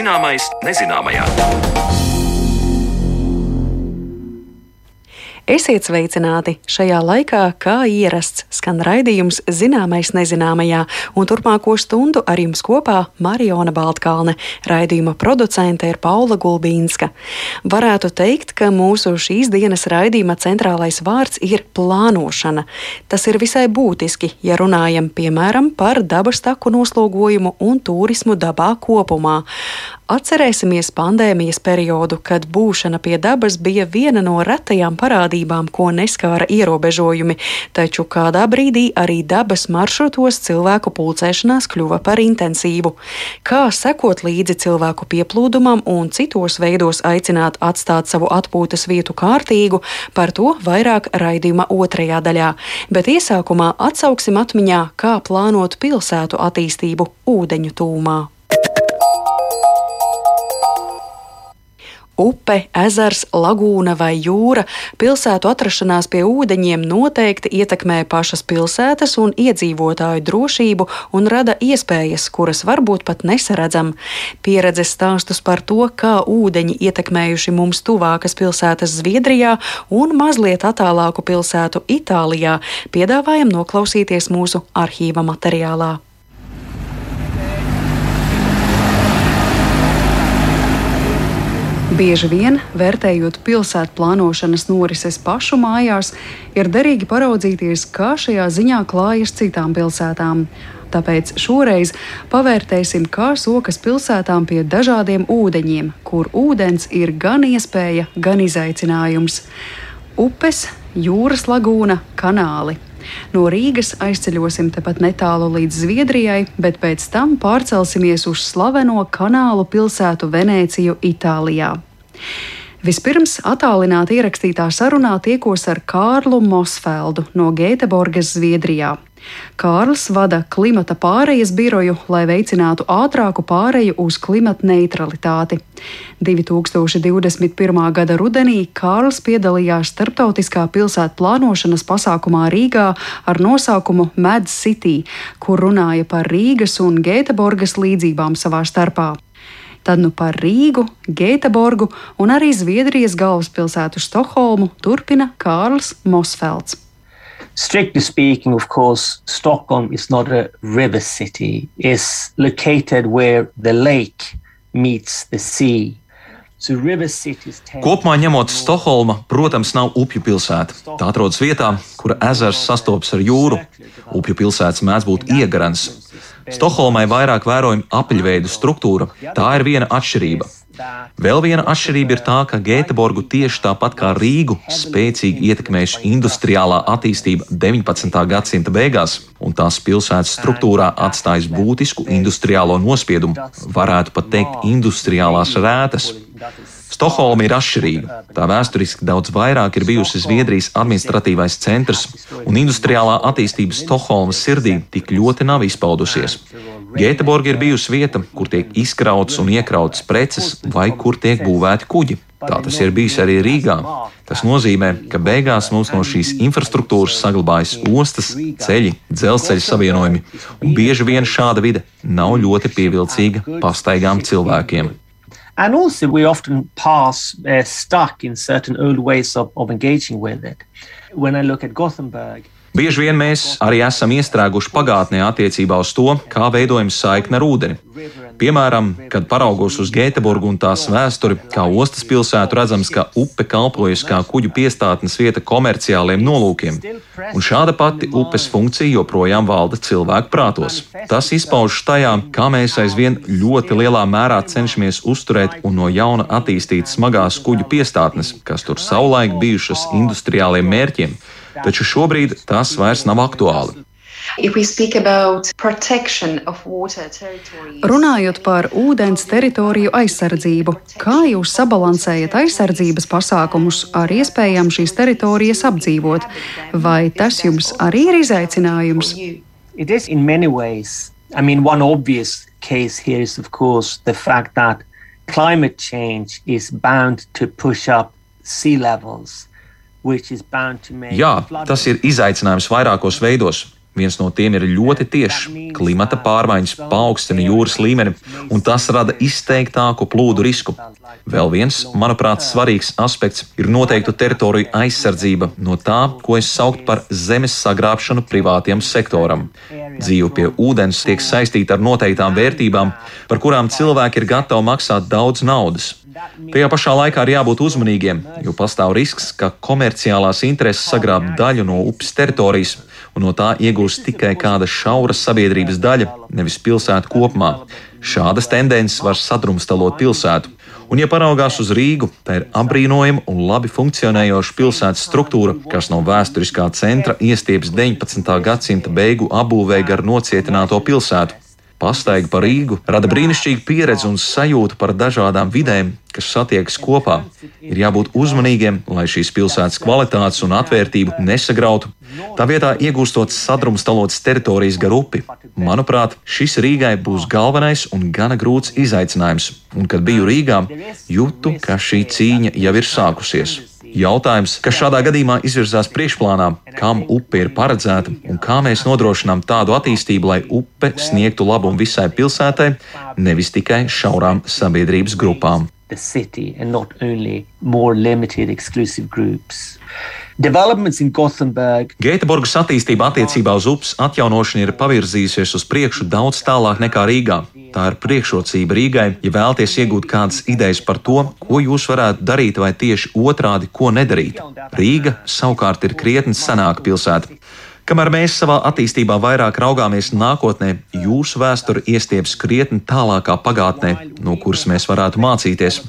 Zināmais nezināmajā. Esiet sveicināti! Šajā laikā, kā ierasts, skan raidījums Zināmais nezināmajā, un turpmāko stundu ar jums kopā Mariona Baltkalne. Raidījuma producente ir Paula Gulbīnska. Varētu teikt, ka mūsu šīs dienas raidījuma centrālais vārds ir plānošana. Tas ir visai būtiski, ja runājam piemēram par dabas taku noslogojumu un turismu dabā kopumā. Atcerēsimies pandēmijas periodu, kad būšana pie dabas bija viena no retajām parādībām, ko neskāra ierobežojumi, taču kādā brīdī arī dabas maršrutos cilvēku pulcēšanās kļuva par intensīvu. Kā sekot līdzi cilvēku pieplūdumam un citos veidos aicināt atstāt savu atpūtas vietu kārtīgu, par to vairāk raidījuma otrajā daļā. Bet iesākumā atsauksim atmiņā, kā plānot pilsētu attīstību ūdeņu tūmā. Upe, ezers, lagūna vai jūra, pilsētu atrašanās pie ūdeņiem noteikti ietekmē pašas pilsētas un iedzīvotāju drošību un rada iespējas, kuras varbūt pat nesaredzam. Pieredzes stāstus par to, kā ūdeņi ietekmējuši mums tuvākas pilsētas Zviedrijā un mazliet attālāku pilsētu Itālijā, piedāvājam noklausīties mūsu arhīva materiālā. Bieži vien, vērtējot pilsētu plānošanas norises pašu mājās, ir derīgi paraudzīties, kā šajā ziņā klājas citām pilsētām. Tāpēc šoreiz pavērtēsim, kā sokas pilsētām pie dažādiem ūdeņiem, kur ūdens ir gan iespēja, gan izaicinājums. Upes, jūras lagūna, kanāli. No Rīgas aizceļosim tepat netālu līdz Zviedrijai, bet pēc tam pārcelsimies uz slaveno kanālu pilsētu Venēciju, Itālijā. Vispirms attālināti ierakstītā sarunā tiekos ar Kārlu Mosfeldu no Gēteborgas, Zviedrijā. Kārls vada klimata pārejas biroju, lai veicinātu ātrāku pāreju uz klimata neutralitāti. 2021. gada rudenī Kārls piedalījās starptautiskā pilsētu plānošanas pasākumā Rīgā ar nosaukumu Mad City, kur runāja par Rīgas un Gēteborgas līdzībām savā starpā. Tad nu par Rīgu, Gēteborgu un arī Zviedrijas galvaspilsētu Stokholmu turpina Kārls Mosfelds. Strictly speaking, of course, Stockholm is not a river city. It's located where the lake meets the sea. Kopumā ņemot, Stokholma, protams, nav upju pilsēta. Tā atrodas vietā, kur ezers sastopas ar jūru. Upju pilsētas mēdz būt iegrans. Stokholmai vairāk vērojama apaļveida struktūra. Tā ir viena atšķirība. Vēl viena atšķirība ir tā, ka Gēteborgu tieši tāpat kā Rīgu spēcīgi ietekmējuši industriālā attīstība 19. gadsimta beigās, un tās pilsētas struktūrā atstājis būtisku industriālo nospiedumu, varētu pat teikt, industriālās rētas. Stokholma ir atšķirīga. Tā vēsturiski daudz vairāk ir bijusi Zviedrijas administratīvais centrs, un industriālā attīstība Stokholmas sirdī tik ļoti nav izpaudusies. Gēteborga ir bijusi vieta, kur tiek izkrauts un iekrauts preces vai kur tiek būvēti kuģi. Tā tas ir bijis arī Rīgā. Tas nozīmē, ka beigās mums no šīs infrastruktūras saglabājas ostas, ceļi, dzelzceļa savienojumi, un bieži vien šāda vide nav ļoti pievilcīga pastaigām cilvēkiem. And also, we often pass uh, stuck in certain old ways of, of engaging with it. When I look at Gothenburg, Bieži vien mēs arī esam iestrēguši pagātnē attiecībā uz to, kā veidojam saikni ar ūdeni. Piemēram, kad paraugos uz Gēteburgu un tās vēsturi, kā ostas pilsētu, redzams, ka upe kalpojas kā kuģu piestātnes vieta komerciāliem nolūkiem. Un šāda pati upes funkcija joprojām valda cilvēku prātos. Tas izpaužas tajā, kā mēs aizvien ļoti lielā mērā cenšamies uzturēt un no jauna attīstīt smagās kuģu piestātnes, kas tur savulaik bijušas industriāliem mērķiem taču šobrīd tas vairs nav aktuāli. Runājot par ūdens teritoriju aizsardzību, kā jūs sabalansējat aizsardzības pasākumus ar iespējām šīs teritorijas apdzīvot? Vai tas jums arī ir izaicinājums? I mean, one obvious case here is, of course, the fact that climate change is bound to push up sea levels. Jā, tas ir izaicinājums vairākos veidos. Viens no tiem ir ļoti tiešs. Klimata pārmaiņas paaugstina jūras līmeni, un tas rada izteiktāku plūdu risku. Vēl viens, manuprāt, svarīgs aspekts ir noteiktu teritoriju aizsardzība no tā, ko es sauktu par zemes sagrābšanu privātiem sektoram. Dzīve pie ūdens tiek saistīta ar noteiktām vērtībām, par kurām cilvēki ir gatavi maksāt daudz naudas. Tajā pašā laikā ir jābūt uzmanīgiem, jo pastāv risks, ka komerciālās intereses sagrāb daļu no upes teritorijas un no tā iegūs tikai kāda šaura sabiedrības daļa, nevis pilsēta kopumā. Šādas tendences var sadrumstalot pilsētu. Un, ja paraugās uz Rīgu, tā ir apbrīnojama un labi funkcionējoša pilsētas struktūra, kas no vēsturiskā centra iestieps 19. gadsimta beigu apbūvē gar nocietināto pilsētu. Pastaiga pa Rīgu rada brīnišķīgu pieredzi un sajūtu par dažādām vidēm, kas satiekas kopā. Ir jābūt uzmanīgiem, lai šīs pilsētas kvalitātes un atvērtību nesagrautu. Tā vietā iegūstot sadrumstalotas teritorijas gar upi. Manuprāt, šis Rīgai būs galvenais un gana grūts izaicinājums. Un, kad biju Rīgā, jūtu, ka šī cīņa jau ir sākusies. Jautājums, kas šādā gadījumā izvirzās priekšplānā, kam upe ir paredzēta un kā mēs nodrošinām tādu attīstību, lai upe sniegtu labumu visai pilsētai, nevis tikai šaurām sabiedrības grupām. The city and not only more limited exclusive groups. Gēteburgas attīstība attiecībā uz upes atjaunošanu ir pavirzījusies uz priekšu daudz tālāk nekā Rīgā. Tā ir priekšrocība Rīgai, ja vēlaties iegūt kādas idejas par to, ko jūs varētu darīt, vai tieši otrādi, ko nedarīt. Rīga savukārt ir krietni senāka pilsēta. Kamēr mēs savā attīstībā vairāk raugāmies nākotnē, jūsu vēsture iestieps krietni tālākā pagātnē, no kuras mēs varētu mācīties.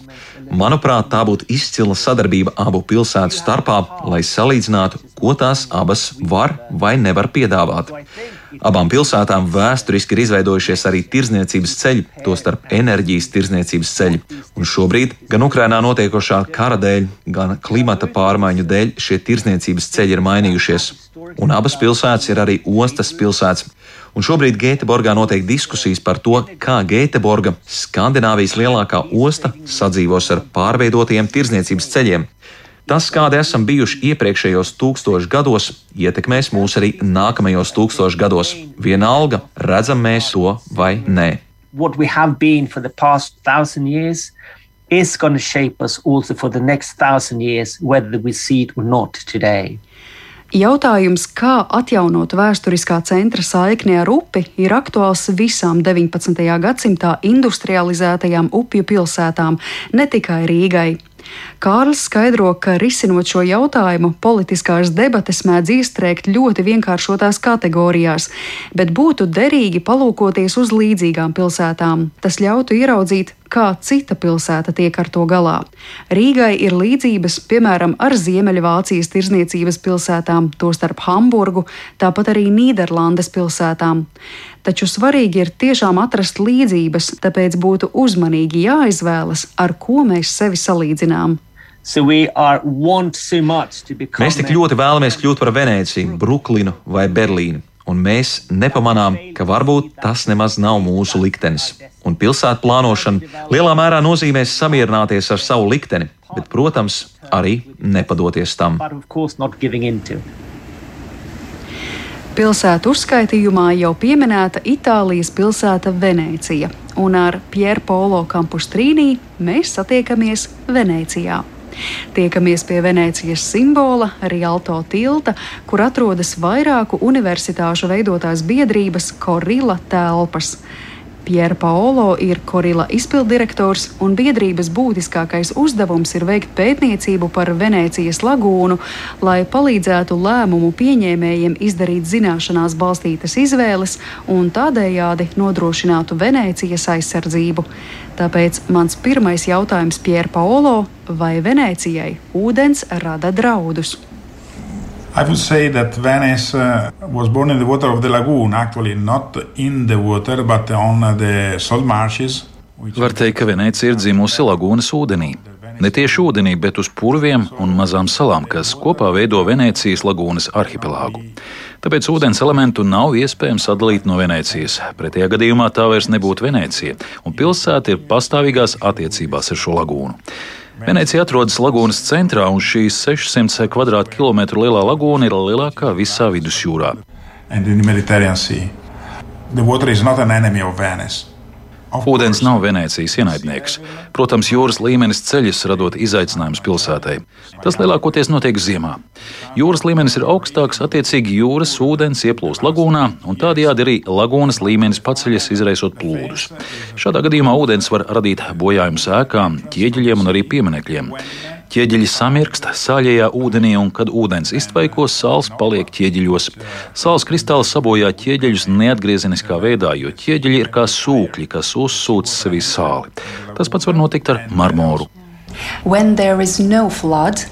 Manuprāt, tā būtu izcila sadarbība abu pilsētu starpā, lai salīdzinātu, ko tās abas var vai nevar piedāvāt. Abām pilsētām vēsturiski ir izveidojušies arī tirzniecības ceļi, tostarp enerģijas tirzniecības ceļi. Un šobrīd gan Ukrainā notiekošā kara dēļ, gan klimata pārmaiņu dēļ šie tirzniecības ceļi ir mainījušies. Un abas pilsētas ir arī ostas pilsētas un šobrīd Gēteborgā notiek diskusijas par to, kā Gēteborga, Skandināvijas lielākā osta, sadzīvos ar pārveidotiem tirzniecības ceļiem. Tas, kādi esam bijuši iepriekšējos tūkstošos gados, ietekmēs mūs arī nākamajos tūkstošos gados. Vienalga, redzam mēs to vai nē. Is going to shape us also for the next thousand years, whether we see it or not today. Jautājums, kā atjaunot vēsturiskā centra saikni ar upi, ir aktuāls visām 19. gadsimtā industrializētajām upju pilsētām, ne tikai Rīgai. Kārlis skaidro, ka risinot šo jautājumu, politiskās debates mēdz iestrēgt ļoti vienkāršotās kategorijās, bet būtu derīgi palūkoties uz līdzīgām pilsētām. Tas ļautu ieraudzīt, kā cita pilsēta tiek ar to galā. Rīgai ir līdzības, piemēram, ar Ziemeļvācijas tirzniecības pilsētām, tostarp Hamburgu, tāpat arī Nīderlandes pilsētām. Taču svarīgi ir tiešām atrast līdzības, tāpēc būtu uzmanīgi jāizvēlas, ar ko mēs sevi salīdzinām. So Mēs tik ļoti vēlamies kļūt par Venēciju, Brooklynu vai Berlīnu, un mēs nepamanām, ka varbūt tas nemaz nav mūsu liktenis. Un pilsētu plānošana lielā mērā nozīmēs samierināties ar savu likteni, bet, protams, arī nepadoties tam. Pilsētu uzskaitījumā jau pieminēta Itālijas pilsēta Venecija, un ar Pierpolo Campustrīnī mēs satiekamies Venecijā. Tiekamies pie Venecijas simbola, Rialto tilta, kur atrodas vairāku universitāšu veidotās biedrības Korila telpas. Pierre Paolo ir Korila izpildirektors, un biedrības būtiskākais uzdevums ir veikt pētniecību par Venecijas lagūnu, lai palīdzētu lēmumu pieņēmējiem izdarīt zināšanās balstītas izvēles un tādējādi nodrošinātu Venecijas aizsardzību. Tāpēc mans pirmais jautājums Pierre Paolo - vai Venecijai ūdens rada draudus? I would say that Venice uh, was born in the water of the lagoon, actually not in the water, but on the salt marshes. Var teikt, ka Venecija ir dzimusi lagūnas ūdenī. Ne tieši ūdenī, bet uz purviem un mazām salām, kas kopā veido Venecijas lagūnas arhipelāgu. Tāpēc ūdens elementu nav iespējams atdalīt no Venecijas. Pretējā gadījumā tā vairs nebūtu Venecija, un pilsēta ir pastāvīgās attiecībās ar šo lagūnu. Venecija atrodas lagūnas centrā, un šī 600 km2 lielā lagūna ir lielākā visā vidusjūrā. The water is not an enemy of Venice. Ūdens nav Venecijas ienaidnieks. Protams, jūras līmenis ceļas, radot izaicinājumus pilsētai. Tas lielākoties notiek ziemā. Jūras līmenis ir augstāks, attiecīgi jūras ūdens ieplūst lagūnā, un tādējādi arī lagūnas līmenis paceļas, izraisot plūdus. Šādā gadījumā ūdens var radīt bojājumus ēkām, ķieģeļiem un arī pieminekļiem. Ķieģeļi samirkst sāļajā ūdenī, un, kad ūdens iztvaiko, sāls paliek ķieģeļos. Sāls kristāli sabojā ķieģeļus neatgriezeniskā veidā, jo ķieģeļi ir kā sūkļi, kas uzsūc sevī sāli. Tas pats var notikt ar marmoru. No flood,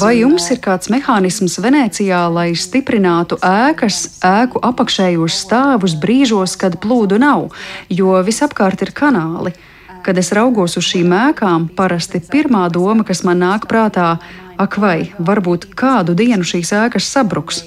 Vai jums ir kāds mehānisms Venecijā, lai stiprinātu ēkas, ēku apakšējos stāvus brīžos, kad plūdu nav, jo visapkārt ir kanāli? Kad es raugos uz šīm ēkām, parasti pirmā doma, kas man nāk prātā, ak, vai varbūt kādu dienu šīs ēkas sabruks.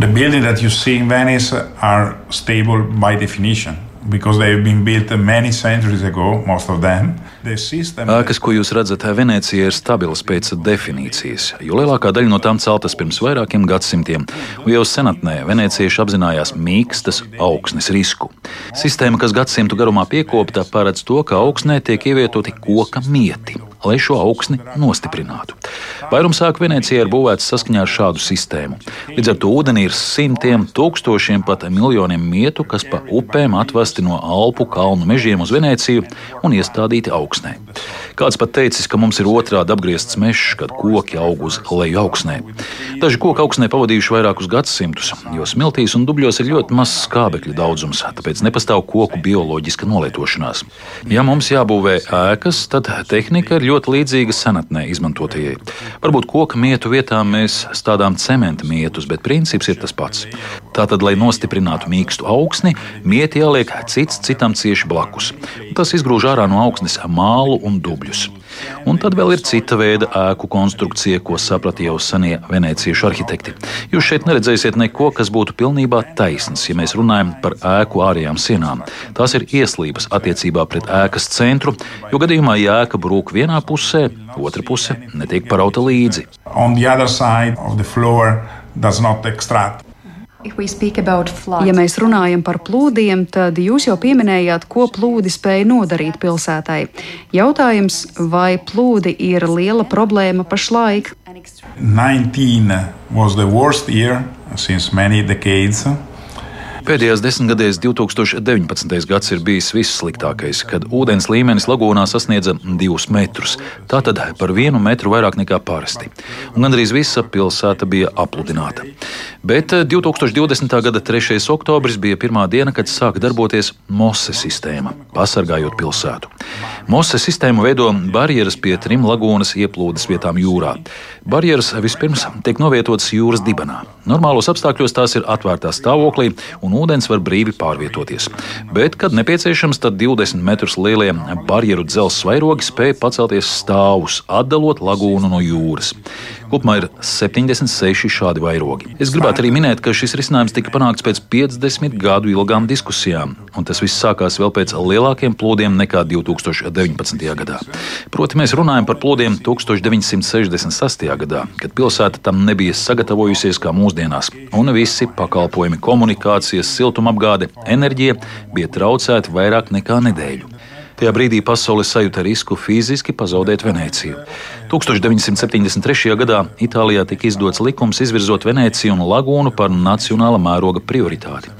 The buildings that you see in Venice are stable by definition because they've been built many centuries ago, most of them. Ēkas, ko jūs redzat Venecijā, ir stabilas pēc definīcijas, jo lielākā daļa no tām celtas pirms vairākiem gadsimtiem. Jau senatnē venecieši apzinājās mīkstas augsnes risku. Sistēma, kas gadsimtu garumā piekopta, paredz to, ka augsnē tiek ievietoti koka mieti, lai šo augsni nostiprinātu. Vairums ēku Venecijā ir būvēts saskaņā ar šādu sistēmu. Līdz ar to ūdenī ir simtiem, tūkstošiem, pat miljoniem mietu, kas pa upēm atvesti no Alpu kalnu mežiem uz Veneciju un iestādīti augsnē. Kāds pat teicis, ka mums ir otrādi apgriezts mežs, kad koki aug uz leju augsnē. Daži koki augsnē pavadījuši vairākus gadsimtus, jo smiltīs un dubļos ir ļoti mazs skābekļa daudzums, tāpēc nepastāv koku bioloģiska nolietošanās. Ja mums jābūvē ēkas, tad tehnika ir ļoti līdzīga senatnē izmantotajai. Varbūt koka mietu vietā mēs stādām cementa mietus, bet princips ir tas pats. Tātad, lai nostiprinātu mīkstu augsni, mieti jāliek cits citam cieši blakus. Tas izgrūž ārā no augsnes mālu un dubļus. Un tad vēl ir cita veida ēku konstrukcija, ko saprata jau senie veneciešu arhitekti. Jūs šeit neredzēsiet neko, kas būtu pilnībā taisns, ja mēs runājam par ēku ārējām sienām. Tās ir ieslības attiecībā pret ēkas centru, jo gadījumā, ja ēka brūk vienā pusē, otra puse netiek parauta līdzi. On the other side of the floor does not extract. Ja mēs runājam par plūdiem, tad jūs jau pieminējāt, ko plūdi spēja nodarīt pilsētai. Jautājums, vai plūdi ir liela problēma pašlaik? 19 was the worst year since many decades. Pēdējās desmitgadēs 2019. gads ir bijis vissliktākais, kad ūdens līmenis lagūnā sasniedza divus metrus. Tātad par vienu metru vairāk nekā parasti. Un gandrīz visa pilsēta bija apludināta. Bet 2020. Eh, gada 3. oktobris bija pirmā diena, kad sāka darboties MOSE sistēma, pasargājot pilsētu. MOSE sistēmu veido barjeras pie trim lagūnas ieplūdes vietām jūrā. Barjeras vispirms tiek novietotas jūras dibenā. Normālos apstākļos tās ir atvērtā stāvoklī, un ūdens var brīvi pārvietoties. Bet, kad nepieciešams, tad 20 metrus lielie barjeru dzelzs vairogi spēja pacelties stāvus, atdalot lagūnu no jūras. Kopumā ir 76 šādi vairogi. Es gribētu arī minēt, ka šis risinājums tika panākts pēc 50 gadu ilgām diskusijām, un tas viss sākās vēl pēc lielākiem plūdiem nekā 2019. gadā. Proti, mēs runājam par plūdiem 1968. gadā, kad pilsēta tam nebija sagatavojusies kā mūsdienās, un visi pakalpojumi, komunikācijas, siltumapgāde, enerģija bija traucēti vairāk nekā nedēļu. Tajā brīdī pasaule sajūta risku fiziski pazaudēt Venēciju. 1973. gadā Itālijā tika izdots likums izvirzot Venēciju un Lagūnu par nacionāla mēroga prioritāti.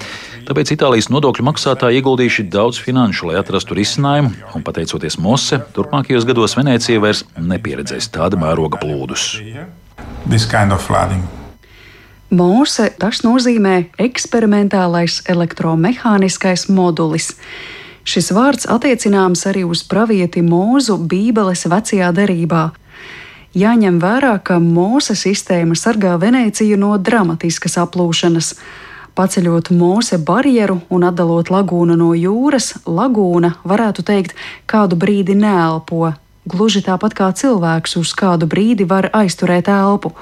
Tāpēc Itālijas nodokļu maksātāji ieguldījuši daudz finanšu, lai atrastu risinājumu, un pateicoties Mose, turpmākajos gados Venecija vairs nepieredzēs tāda mēroga plūdus. Kind of Mūse tas nozīmē eksperimentālais elektromehāniskais modulis. Šis vārds attiecināms arī uz pravieti mūzu Bībeles vecajā derībā. Jāņem vērā, ka mūza sistēma sargā Venēciju no dramatiskas aplūšanas. Paceļot mūze barjeru un atdalot lagūnu no jūras, lagūna, varētu teikt, kādu brīdi neelpo, gluži tāpat kā cilvēks uz kādu brīdi var aizturēt elpu.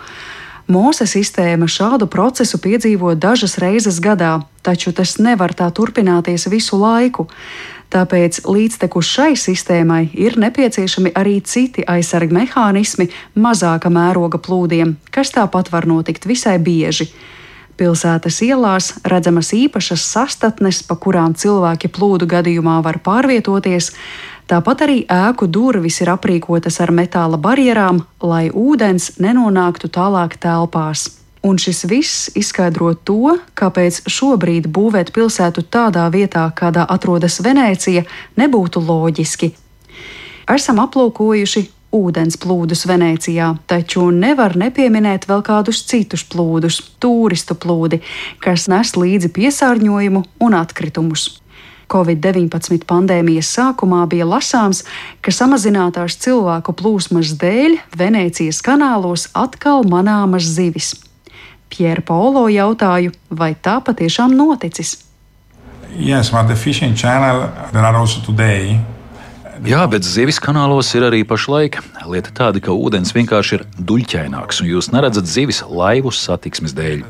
Mūsu sistēma šādu procesu piedzīvo dažas reizes gadā, taču tas nevar tā turpināties visu laiku. Tāpēc līdztekus šai sistēmai ir nepieciešami arī citi aizsarga mehānismi mazāka mēroga plūdiem, kas tāpat var notikt visai bieži. Pilsētas ielās redzamas īpašas sastatnes, pa kurām cilvēki plūdu gadījumā var pārvietoties, Tāpat arī ēku durvis ir aprīkotas ar metāla barjerām, lai ūdens nenonāktu tālāk telpās. Un šis viss izskaidro to, kāpēc šobrīd būvēt pilsētu tādā vietā, kādā atrodas Venecija, nebūtu loģiski. Esam aplūkojuši ūdens plūdus Venecijā, taču nevar nepieminēt vēl kādus citus plūdus, turistu plūdi, kas nes līdzi piesārņojumu un atkritumus. Covid-19 pandēmijas sākumā bija lasāms, ka samazinātās cilvēku plūsmas dēļ Venecijas kanālos atkal manāmas zivis. Pierre Paulo jautāju, vai tā patiešām noticis. Yes, but the fishing channel there are also today Jā, bet zivis kanālos ir arī pašlaik. Lieta tāda, ka ūdens vienkārši ir duļķaināks, un jūs neredzat zivis laivu satiksmes dēļ.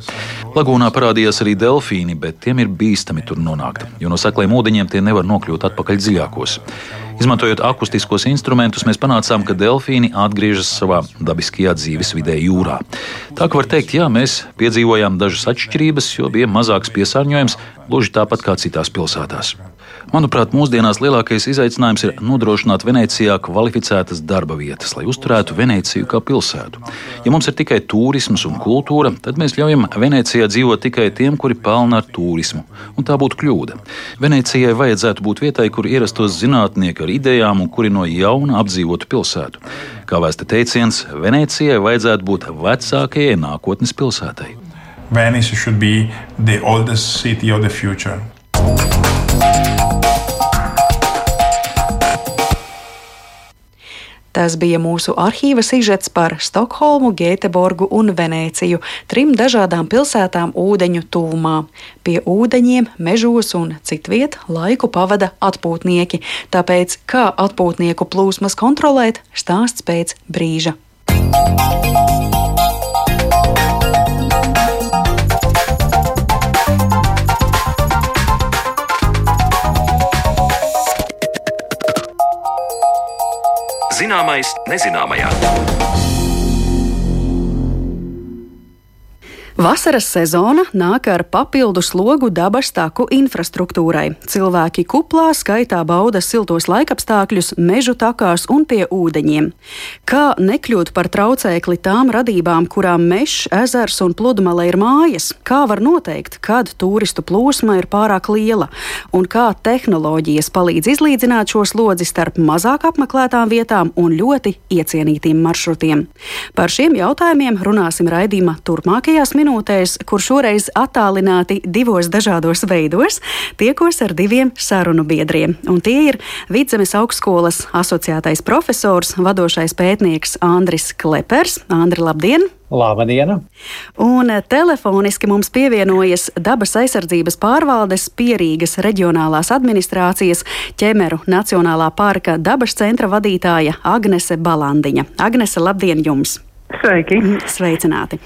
Lagūnā parādījās arī delfīni, bet tiem ir bīstami tur nonākt, jo no sekliem ūdeņiem tie nevar nokļūt atpakaļ dziļākos. Izmantojot akustiskos instrumentus, mēs panācām, ka delfīni atgriežas savā dabiskajā dzīves vidē jūrā. Tā var teikt, jā, mēs piedzīvojām dažas atšķirības, jo bija mazāks piesārņojums, gluži tāpat kā citās pilsētās. Manuprāt, mūsdienās lielākais izaicinājums ir nodrošināt Venecijā kvalificētas darba vietas, lai uzturētu Veneciju kā pilsētu. Ja mums ir tikai turisms un kultūra, tad mēs ļaujam Venecijā dzīvot tikai tiem, kuri pelna ar turismu, un tā būtu kļūda. Venecijai vajadzētu būt vietai, kur ierastos zinātnieki ar idejām un kuri no jauna apdzīvotu pilsētu. Kā vēsta teiciens, Venecijai vajadzētu būt vecākajai nākotnes pilsētai. Venice should be the oldest city of the future. Tas bija mūsu arhīva sižets par Stokholmu, Gēteborgu un Venēciju, trim dažādām pilsētām ūdeņu tūmā. Pie ūdeņiem, mežos un citviet laiku pavada atpūtnieki, tāpēc kā atpūtnieku plūsmas kontrolēt, stāsts pēc brīža. Zināmais nezināmajā. Vasaras sezona nāk ar papildu slogu dabas taku infrastruktūrai. Cilvēki kuplā skaitā bauda siltos laikapstākļus mežu takās un pie ūdeņiem. Kā nekļūt par traucēkli tām radībām, kurām mežs, ezers un pludmale ir mājas? Kā var noteikt, kad turistu plūsma ir pārāk liela? Un kā tehnoloģijas palīdz izlīdzināt šo slodzi starp mazāk apmeklētām vietām un ļoti iecienītiem maršrutiem? Par šiem jautājumiem runāsim raidījuma turpmākajās minūtēs minūtēs, kur šoreiz attālināti divos dažādos veidos, tiekos ar diviem sarunu biedriem. Un tie ir Vidzemes augstskolas asociētais profesors, vadošais pētnieks Andris Klepers. Andri, labdien! Labdien! Un telefoniski mums pievienojas dabas aizsardzības pārvaldes Pierīgas reģionālās administrācijas ķemeru Nacionālā parka dabas centra vadītāja Agnese Balandiņa. Agnese, labdien jums! Sveiki! Mhm, sveicināti!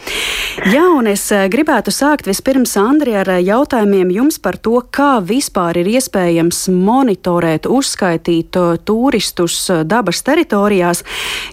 Jā, un es eh, gribētu sākt vispirms, Andri, ar eh, jautājumiem jums par to, kā vispār ir iespējams monitorēt, uzskaitīt eh, turistus dabas teritorijās,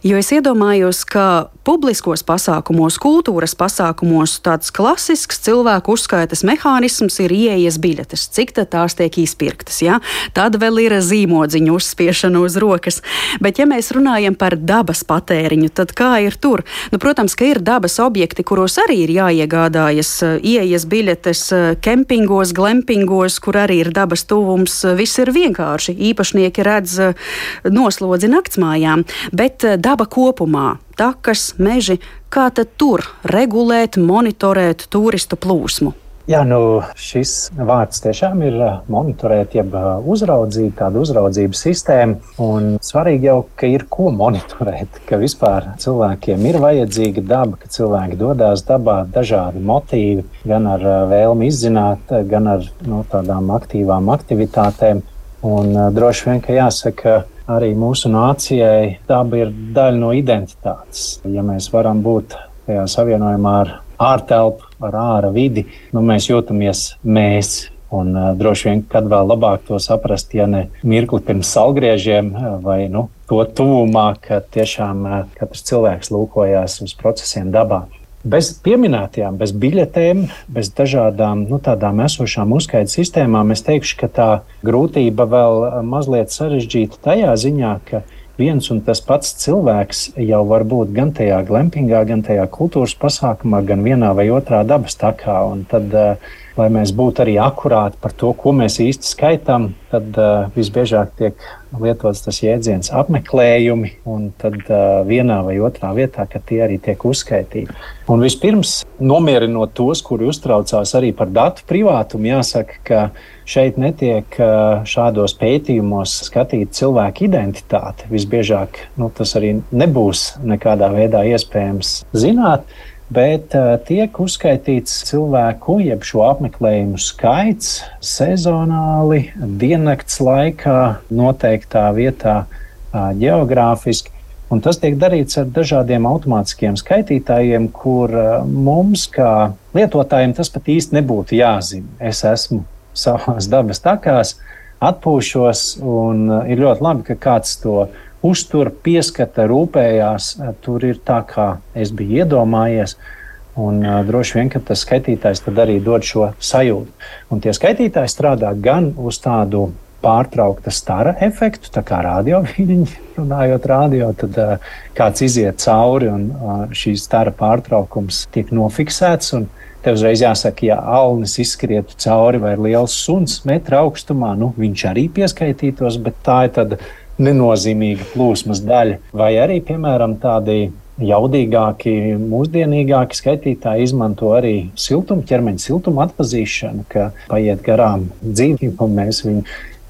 jo es iedomājos, ka publiskos pasākumos, kultūras pasākumos tāds klasisks cilvēku uzskaitas mehānisms ir ieejas biļetes, cik tās tiek izpirktas. Ja? Tad vēl ir zīmodziņu uzspiešana uz rokas. Bet, ja mēs runājam par dabas patēriņu, tad kā ir tur? Nu, protams, ka ir dabas objekti, kuros arī ir jāiegādājas ieejas biļetes kempingos, glempingos, kur arī ir dabas tuvums. Viss ir vienkārši. Īpašnieki redz noslodzi naktsmājām, bet daba kopumā takas, meži, kā tad tur regulēt, monitorēt turistu plūsmu? Jā, nu šis vārds tiešām ir monitorēt, jeb uzraudzīt tādu uzraudzības sistēmu. Un svarīgi jau, ka ir ko monitorēt, ka vispār cilvēkiem ir vajadzīga daba, ka cilvēki dodas dabā dažādi motīvi, gan ar vēlmi izzināt, gan ar no, nu, tādām aktīvām aktivitātēm. Un droši vien, ka jāsaka, arī mūsu nācijai daba ir daļa no identitātes. Ja mēs varam būt tajā savienojumā ar ārtelpu, ar ārā vidi, nu, mēs jūtamies mēs. Un uh, droši vien, kad vēl labāk to saprast, ja ne mirkli pirms salgriežiem vai nu, to tuvumā, ka tiešām uh, katrs cilvēks lūkojās uz procesiem dabā. Bez pieminētajām, bez biļetēm, bez dažādām nu, tādām esošām uzskaitas sistēmām, es teikšu, ka tā grūtība vēl mazliet sarežģīta tajā ziņā, ka viens un tas pats cilvēks jau var būt gan tajā glempingā, gan tajā kultūras pasākumā, gan vienā vai otrā dabas takā. Un tad uh, lai mēs būtu arī akurāti par to, ko mēs īsti skaitām, tad uh, visbiežāk tiek lietots tas jēdziens apmeklējumi, un tad uh, vienā vai otrā vietā, ka tie arī tiek uzskaitīti. Un vispirms, nomierinot tos, kuri uztraucās arī par datu privātumu, jāsaka, ka šeit netiek šādos pētījumos skatīta cilvēka identitāte. Visbiežāk nu, tas arī nebūs nekādā veidā iespējams zināt bet tiek uzskaitīts cilvēku, jeb šo apmeklējumu skaits sezonāli, diennakts laikā, noteiktā vietā, geogrāfiski. Un tas tiek darīts ar dažādiem automātiskiem skaitītājiem, kur mums, kā lietotājiem, tas pat īsti nebūtu jāzina. Es esmu savās dabas takās, atpūšos, un ir ļoti labi, ka kāds to uztur, pieskata, rūpējās. Tur ir tā, kā es biju iedomājies. Un, uh, droši vien, tas skaitītājs arī dod šo sajūtu. Un tie skaitītāji strādā gan uz tādu pārtraukta stara efektu, tā kā radioviļņi, runājot radio, tad uh, kāds iziet cauri un uh, šīs stara pārtraukums tiek nofiksēts. Tev uzreiz jāsaka, ja alnis izskrietu cauri vai ir liels suns metra augstumā, nu, viņš arī pieskaitītos, bet tā ir tāda nenozīmīga plūsmas daļa. Vai arī, piemēram, tādi jaudīgāki, mūsdienīgāki skaitītāji izmanto arī siltumu, ķermeņa siltumu atpazīšanu, ka paiet garām dzīvību un mēs viņu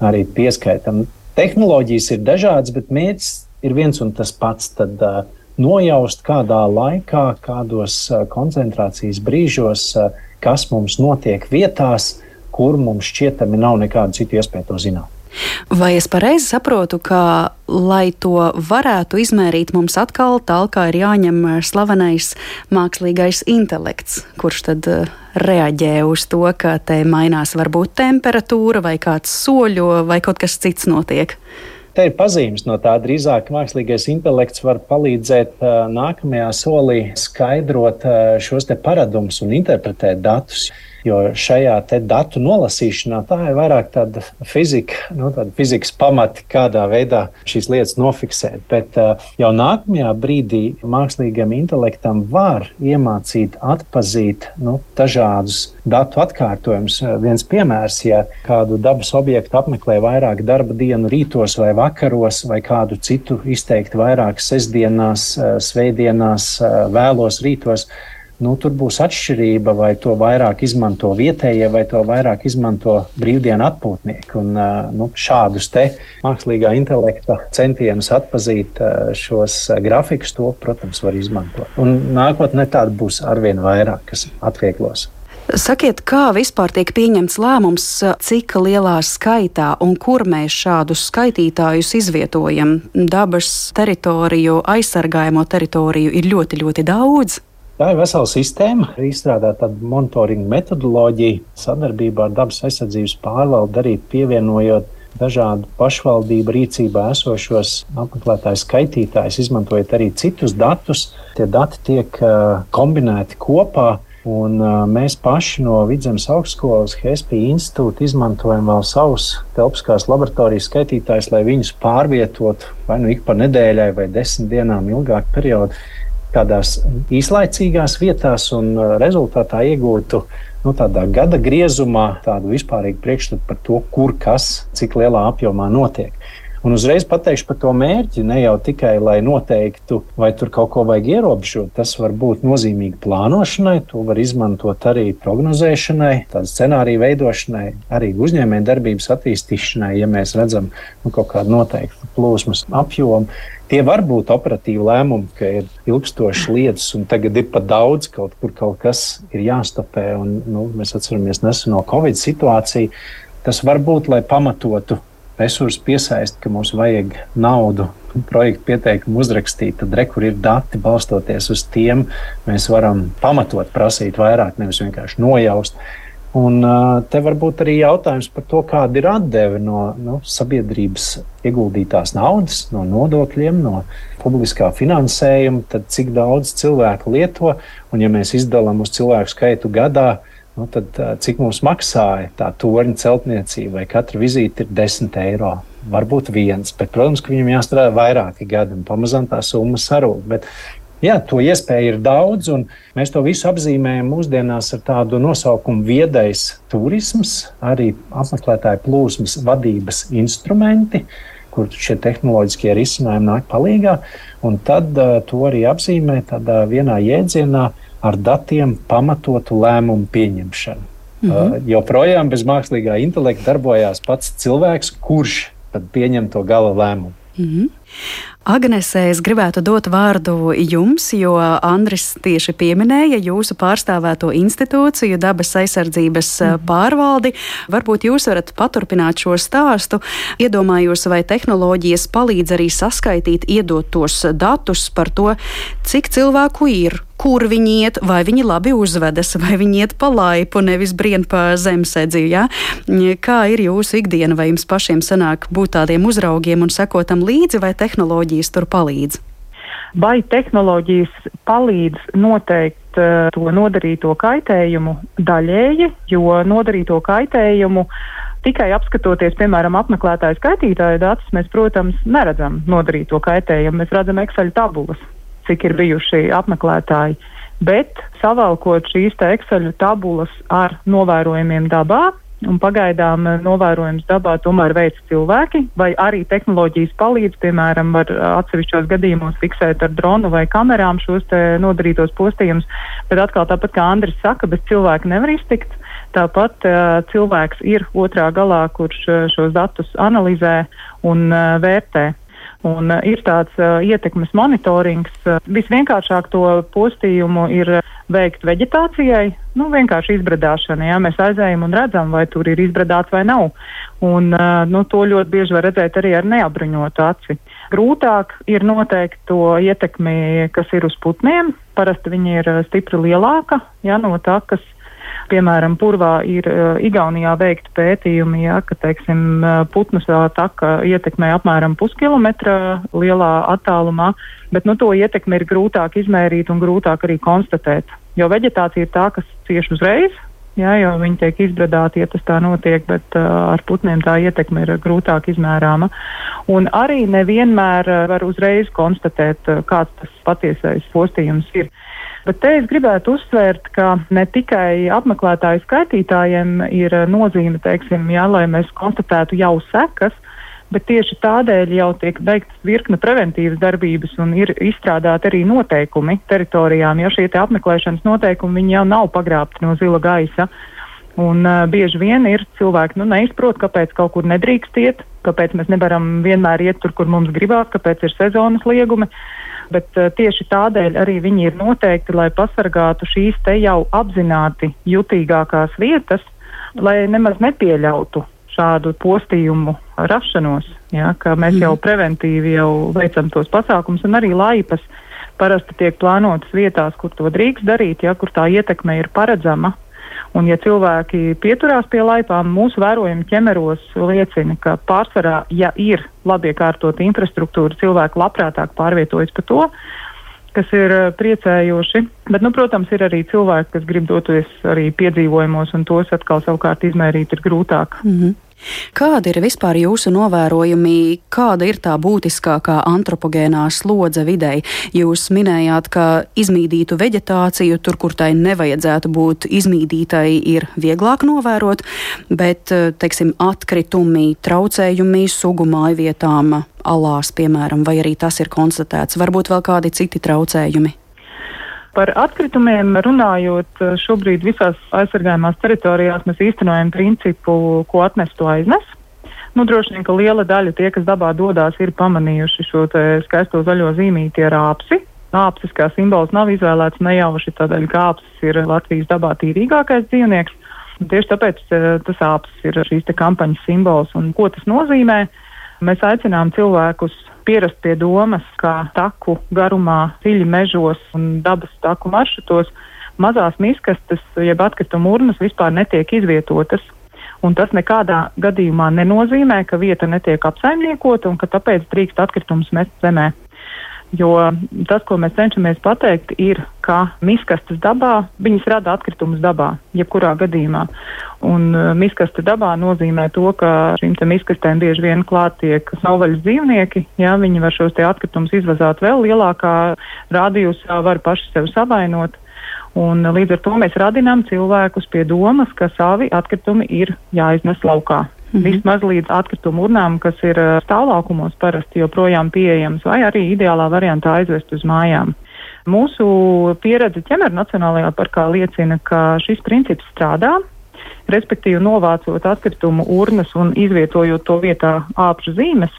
arī pieskaitām. Tehnoloģijas ir dažādas, bet mērķis ir viens un tas pats. Tad, uh, nojaust, kādā laikā, kādos uh, koncentrācijas brīžos, uh, kas mums notiek vietās, kur mums šķietami nav nekādu citu iespēju to zināt. Vai es pareizi saprotu, ka, lai to varētu izmērīt, mums atkal tālāk ir jāņem slavenais mākslīgais intelekts, kurš tad reaģē uz to, ka te mainās varbūt temperatūra vai kāds soļo vai kaut kas cits notiek? Te ir pazīmes no tā, drīzāk mākslīgais intelekts var palīdzēt nākamajā solī skaidrot šos paradumus un interpretēt datus. Jo šajā datu nolasīšanā tā ir vairāk tāda fizika, nu, tāda fizikas pamati, kādā veidā šīs lietas nofiksēt. Bet uh, jau nākamajā brīdī mākslīgam intelektam var iemācīt atpazīt nu, dažādus datu atkārtojumus. Viens piemērs, ja kādu dabas objektu apmeklē vairāk darba dienu rītos vai vakaros, vai kādu citu izteikti vairāk sestdienās, svētdienās, vēlos rītos nu, tur būs atšķirība, vai to vairāk izmanto vietējie, vai to vairāk izmanto brīvdienu atpūtnieki. Un, nu, šādus te mākslīgā intelekta centienus atpazīt šos grafikus, to, protams, var izmantot. Un nākotnē tāda būs arvien vairāk, kas atvieglos. Sakiet, kā vispār tiek pieņemts lēmums, cik lielā skaitā un kur mēs šādus skaitītājus izvietojam? Dabas teritoriju, aizsargājamo teritoriju ir ļoti, ļoti daudz. Tā ir vesela sistēma. Izstrādāta tāda monitoringa metodoloģija, sadarbībā ar dabas aizsardzības pārvaldi, arī pievienojot dažādu pašvaldību rīcībā esošos apmeklētāju skaitītājus, izmantojot arī citus datus. Tie dati tiek uh, kombinēti kopā. Un, uh, mēs paši no Vidzemes augstskolas HSP institūta izmantojam vēl savus telpiskās laboratorijas skaitītājus, lai viņus pārvietotu vai nu ik pa nedēļai vai desmit dienām ilgāku periodu kādās īslaicīgās vietās un uh, rezultātā iegūtu nu, tādā gada griezumā tādu vispārīgu priekšstatu par to, kur kas, cik lielā apjomā notiek. Un uzreiz pateikšu par to mērķi, ne jau tikai lai noteiktu, vai tur kaut ko vajag ierobežot. Tas var būt nozīmīgi plānošanai, to var izmantot arī prognozēšanai, tādu scenāriju veidošanai, arī uzņēmējdarbības attīstīšanai, ja mēs redzam nu, kaut kādu noteiktu plūsmas apjomu. Tie var būt operatīvi lēmumi, ka ir ilgstošas lietas, un tagad ir pat daudz, kaut kur kaut kas ir jāstopē. Un, nu, mēs atceramies neseno Covid situāciju. Tas var būt, lai pamatotu resursu piesaist, ka mums vajag naudu projektu pieteikumu uzrakstīt, tad re, kur ir dati, balstoties uz tiem, mēs varam pamatot prasīt vairāk, nevis vienkārši nojaust. Un te var būt arī jautājums par to, kāda ir atdeve no nu, sabiedrības ieguldītās naudas, no nodokļiem, no publiskā finansējuma, tad cik daudz cilvēku lieto. Un, ja mēs izdalām uz cilvēku skaitu gadā, nu, tad cik mums maksāja tā torņa celtniecība, vai katra vizīte ir 10 eiro. Varbūt viens, bet, protams, ka viņam jāstrādā vairāki gadi, un pamazām tā summa sarūk. Bet Jā, to iespēju ir daudz, un mēs to visu apzīmējam mūsdienās ar tādu nosaukumu viedais turisms, arī apmeklētāju plūsmas vadības instrumenti, kur šie tehnoloģiskie risinājumi nāk palīdzīgā. Tad uh, to arī apzīmē tādā vienā jēdzienā ar datiem pamatotu lēmumu pieņemšanu. Mm -hmm. uh, joprojām bez mākslīgā intelekta darbojās pats cilvēks, kurš pieņem to gala lēmumu. Mm -hmm. Agnesē, es gribētu dot vārdu jums, jo Andris tieši pieminēja jūsu pārstāvēto institūciju, dabas aizsardzības mm. pārvaldi. Varbūt jūs varat paturpināt šo stāstu. Iedomājos, vai tehnoloģijas palīdz arī saskaitīt iedotos datus par to, cik cilvēku ir, kur viņi iet, vai viņi labi uzvedas, vai viņi iet pa laipu, nevis brien pa zemesēdzi. Ja? Kā ir jūsu ikdiena, vai jums pašiem sanāk būt tādiem uzraugiem un sekotam līdzi, vai tehnoloģija? Tehnoloģijas tur palīdz? Vai tehnoloģijas palīdz noteikt uh, to nodarīto kaitējumu daļēji, jo nodarīto kaitējumu tikai apskatoties, piemēram, apmeklētāju skaitītāju datus, mēs, protams, neredzam nodarīto kaitējumu. Mēs redzam Excel tabulas, cik ir bijuši apmeklētāji. Bet savalkot šīs Excel tabulas ar novērojumiem dabā, Un pagaidām eh, novērojums dabā tomēr veic cilvēki, vai arī tehnoloģijas palīdz, piemēram, var eh, atsevišķos gadījumos fiksēt ar dronu vai kamerām šos nodarītos postījumus. Bet atkal tāpat kā Andris saka, bez cilvēka nevar iztikt. Tāpat uh, cilvēks ir otrā galā, kurš šos datus analizē un uh, vērtē. Un, uh, ir tāds uh, ietekmes monitorings. Uh, visvienkāršāk to postījumu ir veikt veģetācijai, nu, vienkārši izbradāšana. Jā, mēs aizējam un redzam, vai tur ir izbradāts vai nav. Un, nu, to ļoti bieži var redzēt arī ar neapbruņotu aci. Grūtāk ir noteikt to ietekmi, kas ir uz putniem. Parasti viņi ir stipri lielāka jā, no tā, kas piemēram, Purvā ir uh, Igaunijā veikti pētījumi, ja, ka, teiksim, putnus taka ietekmē apmēram puskilometra lielā attālumā, bet, nu, to ietekmi ir grūtāk izmērīt un grūtāk arī konstatēt. Jo veģetācija ir tā, kas cieš uzreiz, jā, jo viņi tiek izbradāti, ja tas tā notiek, bet uh, ar putniem tā ietekme ir grūtāk izmērāma. Un arī nevienmēr uh, var uzreiz konstatēt, uh, kāds tas patiesais postījums ir. Bet te es gribētu uzsvērt, ka ne tikai apmeklētāju skaitītājiem ir uh, nozīme, teiksim, jā, lai mēs konstatētu jau sekas, bet tieši tādēļ jau tiek veikts virkne preventīvas darbības un ir izstrādāti arī noteikumi teritorijām, jo šie apmeklēšanas noteikumi jau nav pagrābti no zila gaisa. Un uh, bieži vien ir cilvēki, nu, neizprot, kāpēc kaut kur nedrīkst iet, kāpēc mēs nevaram vienmēr iet tur, kur mums gribās, kāpēc ir sezonas liegumi. Bet uh, tieši tādēļ arī viņi ir noteikti, lai pasargātu šīs te jau apzināti jutīgākās vietas, lai nemaz nepieļautu šādu postījumu rašanos, ja, ka mēs jau mhm. preventīvi jau veicam tos pasākumus, un arī laipas parasti tiek plānotas vietās, kur to drīkst darīt, ja, kur tā ietekme ir paredzama. Un, ja cilvēki pieturās pie laipām, mūsu vērojumi ķemeros liecina, ka pārsvarā, ja ir labi iekārtota infrastruktūra, cilvēki labprātāk pārvietojas pa to, kas ir eh, priecējoši. Bet, nu, protams, ir arī cilvēki, kas grib doties arī piedzīvojumos, un tos atkal savukārt izmērīt ir grūtāk. Mm -hmm. Kādi ir vispār jūsu novērojumi, kāda ir tā būtiskākā antropogēnā slodze videi? Jūs minējāt, ka izmīdītu veģetāciju, tur, kur tai nevajadzētu būt izmīdītai, ir vieglāk novērot, bet, teiksim, atkritumi, traucējumi sugu mājvietām, alās, piemēram, vai arī tas ir konstatēts, varbūt vēl kādi citi traucējumi? Par atkritumiem runājot, šobrīd visās aizsargājumās teritorijās mēs īstenojam principu, ko atnes to aiznes. Nu, droši vien, ka liela daļa tie, kas dabā dodas, ir pamanījuši šo skaisto zaļo zīmīti ar āpsi. Āpsis kā simbols nav izvēlēts nejauši, tādēļ, ka āpsis ir Latvijas dabā tīrīgākais dzīvnieks. Tieši tāpēc eh, tas āpsis ir šīs kampaņas simbols. Un ko tas nozīmē? Mēs aicinām cilvēkus pierast pie domas, ka taku garumā, dziļi mežos un dabas taku maršrutos mazās miskastes, jeb atkritumu urnas vispār netiek izvietotas. Un tas nekādā gadījumā nenozīmē, ka vieta netiek apsaimniekota un ka tāpēc drīkst atkritumus mest zemē. Jo tas, ko mēs cenšamies pateikt, ir, ka miskastes dabā viņas rada atkritumus dabā, jebkurā gadījumā. Un uh, miskaste dabā nozīmē to, ka šīm miskastēm bieži vien klāt tiek savvaļas dzīvnieki. Jā, viņi var šos atkritumus izvazāt vēl lielākā rādījusā, var paši sev savainot. Un uh, līdz ar to mēs radinām cilvēkus pie domas, ka savi atkritumi ir jāiznes laukā. -hmm. vismaz līdz atkritumu urnām, kas ir stāvlaukumos parasti joprojām pieejams, vai arī ideālā variantā aizvest uz mājām. Mūsu pieredze ķemeru Nacionālajā parkā liecina, ka šis princips strādā, respektīvi novācot atkritumu urnas un izvietojot to vietā āpšu zīmes,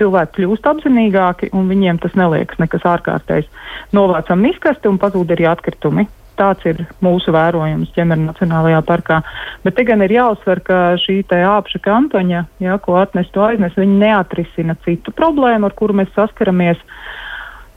cilvēki kļūst apzinīgāki un viņiem tas neliekas nekas ārkārtējs. Novācam miskasti un pazūd arī atkritumi. Tāds ir mūsu vērojums ķemeru Nacionālajā parkā. Bet te gan ir jāuzsver, ka šī āpša kampaņa, ja, ko atnes to aiznes, viņi neatrisina citu problēmu, ar kuru mēs saskaramies.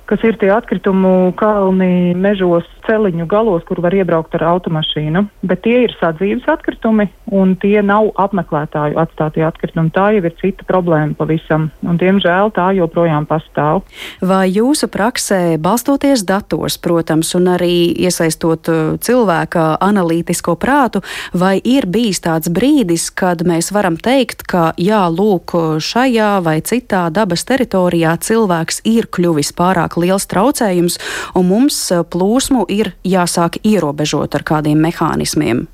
Kas ir tie atkritumu kalni mežos, celiņu galos, kur var iebraukt ar automašīnu. Bet tie ir sadzīves atkritumi, un tie nav apmeklētāju atstātie atkritumi. Tā jau ir cita problēma pavisam, un diemžēl tā joprojām pastāv. Vai jūsu praksē, balstoties datos, protams, un arī iesaistot uh, cilvēka analītisko prātu, vai ir bijis tāds brīdis, kad mēs varam teikt, ka jā, lūk, šajā vai citā dabas teritorijā cilvēks ir kļuvis pārāk liels traucējums, un mums eh, plūsmu ir jāsāk ierobežot ar kādiem mehānismiem.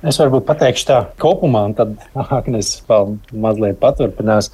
Es varbūt pateikšu tā kopumā, un tad Agnēs vēl mazliet paturpinās.